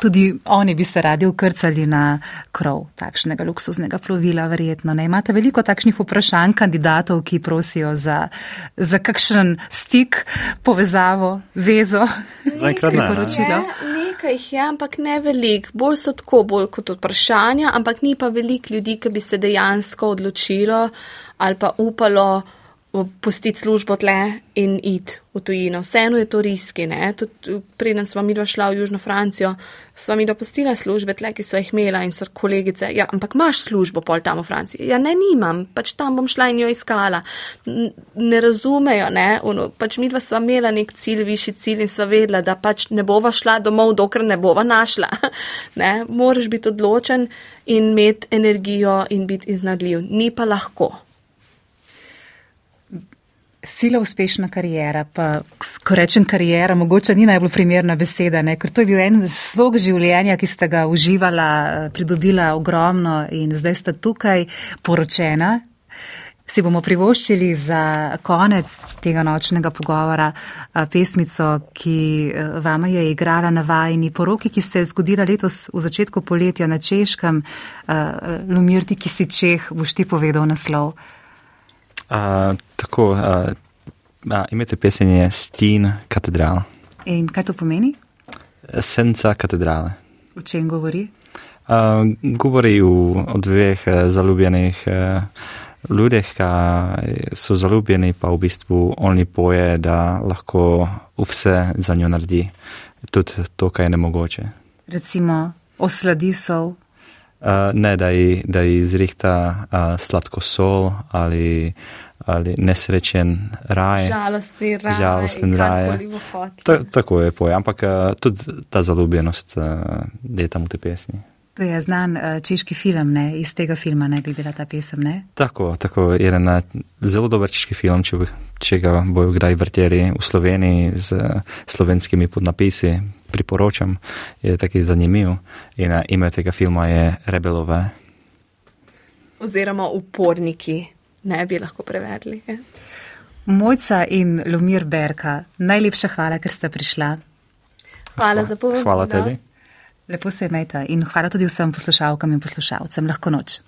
Tudi oni bi se radi ukrcali na krov takšnega luksuznega plovila, verjetno. Ne? Imate veliko takšnih vprašanj kandidatov, ki prosijo za, za kakšen stik, povezavo, vezo, priporočilo. Nekaj jih je, ampak ne velik. Bolj so tako, bolj kot vprašanja, ampak ni pa veliko ljudi, ki bi se dejansko odločilo ali pa upalo pustiti službo tle in iti v tujino. Vseeno je to riski. Preden smo mi šla v Južno Francijo, smo mi dopustila službe tle, ki so jih imela in so kolegice. Ja, ampak imaš službo pol tam v Franciji? Ja, ne, nimam, pač tam bom šla in jo iskala. Ne razumejo, ne, ono, pač mi dva sva imela nek cilj, višji cilj in sva vedela, da pač ne bova šla domov, dokler ne bova našla. ne, moraš biti odločen in imeti energijo in biti iznadljiv. Ni pa lahko sila uspešna karijera, pa ko rečem karijera, mogoče ni najbolj primerna beseda, ne? ker to je bil en slog življenja, ki ste ga uživala, pridobila ogromno in zdaj ste tukaj poročena. Si bomo privoščili za konec tega nočnega pogovora pesmico, ki vama je igrala na vajni poroki, ki se je zgodila letos v začetku poletja na Češkem. Lumirti, ki si Čeh, boš ti povedal naslov. Uh, tako, uh, uh, imate pesenje Stin katedral. In kaj to pomeni? Senca katedrale. O čem govori? Uh, govori o, o dveh uh, zaljubljenih uh, ljudeh, ki so zaljubljeni, pa v bistvu oni poje, da lahko vse za njo naredi, tudi to, kar je nemogoče. Recimo osladi sol. Uh, ne, da ji, da ji zrihta uh, sladko sol ali, ali nesrečen raj. Žalostni raj. Žalostni raj. Ta, tako je poj, ampak uh, tudi ta zaljubljenost uh, je tam v tej pesmi. To je znan uh, češki film, ne? iz tega filma ne bi bila ta pesem, ne? Tako, tako je en zelo dober češki film, če, če ga bojo kdaj vrteli v Sloveniji z uh, slovenskimi podnapisi priporočam, je taki zanimiv. In uh, ime tega filma je Rebelove. Oziroma uporniki, ne bi lahko prevedli. Je. Mojca in Lumir Berka, najlepša hvala, ker ste prišla. Hvala za povabilo. Hvala tebi. Lepo se imejte in hvala tudi vsem poslušalkam in poslušalcem. Lahko noč.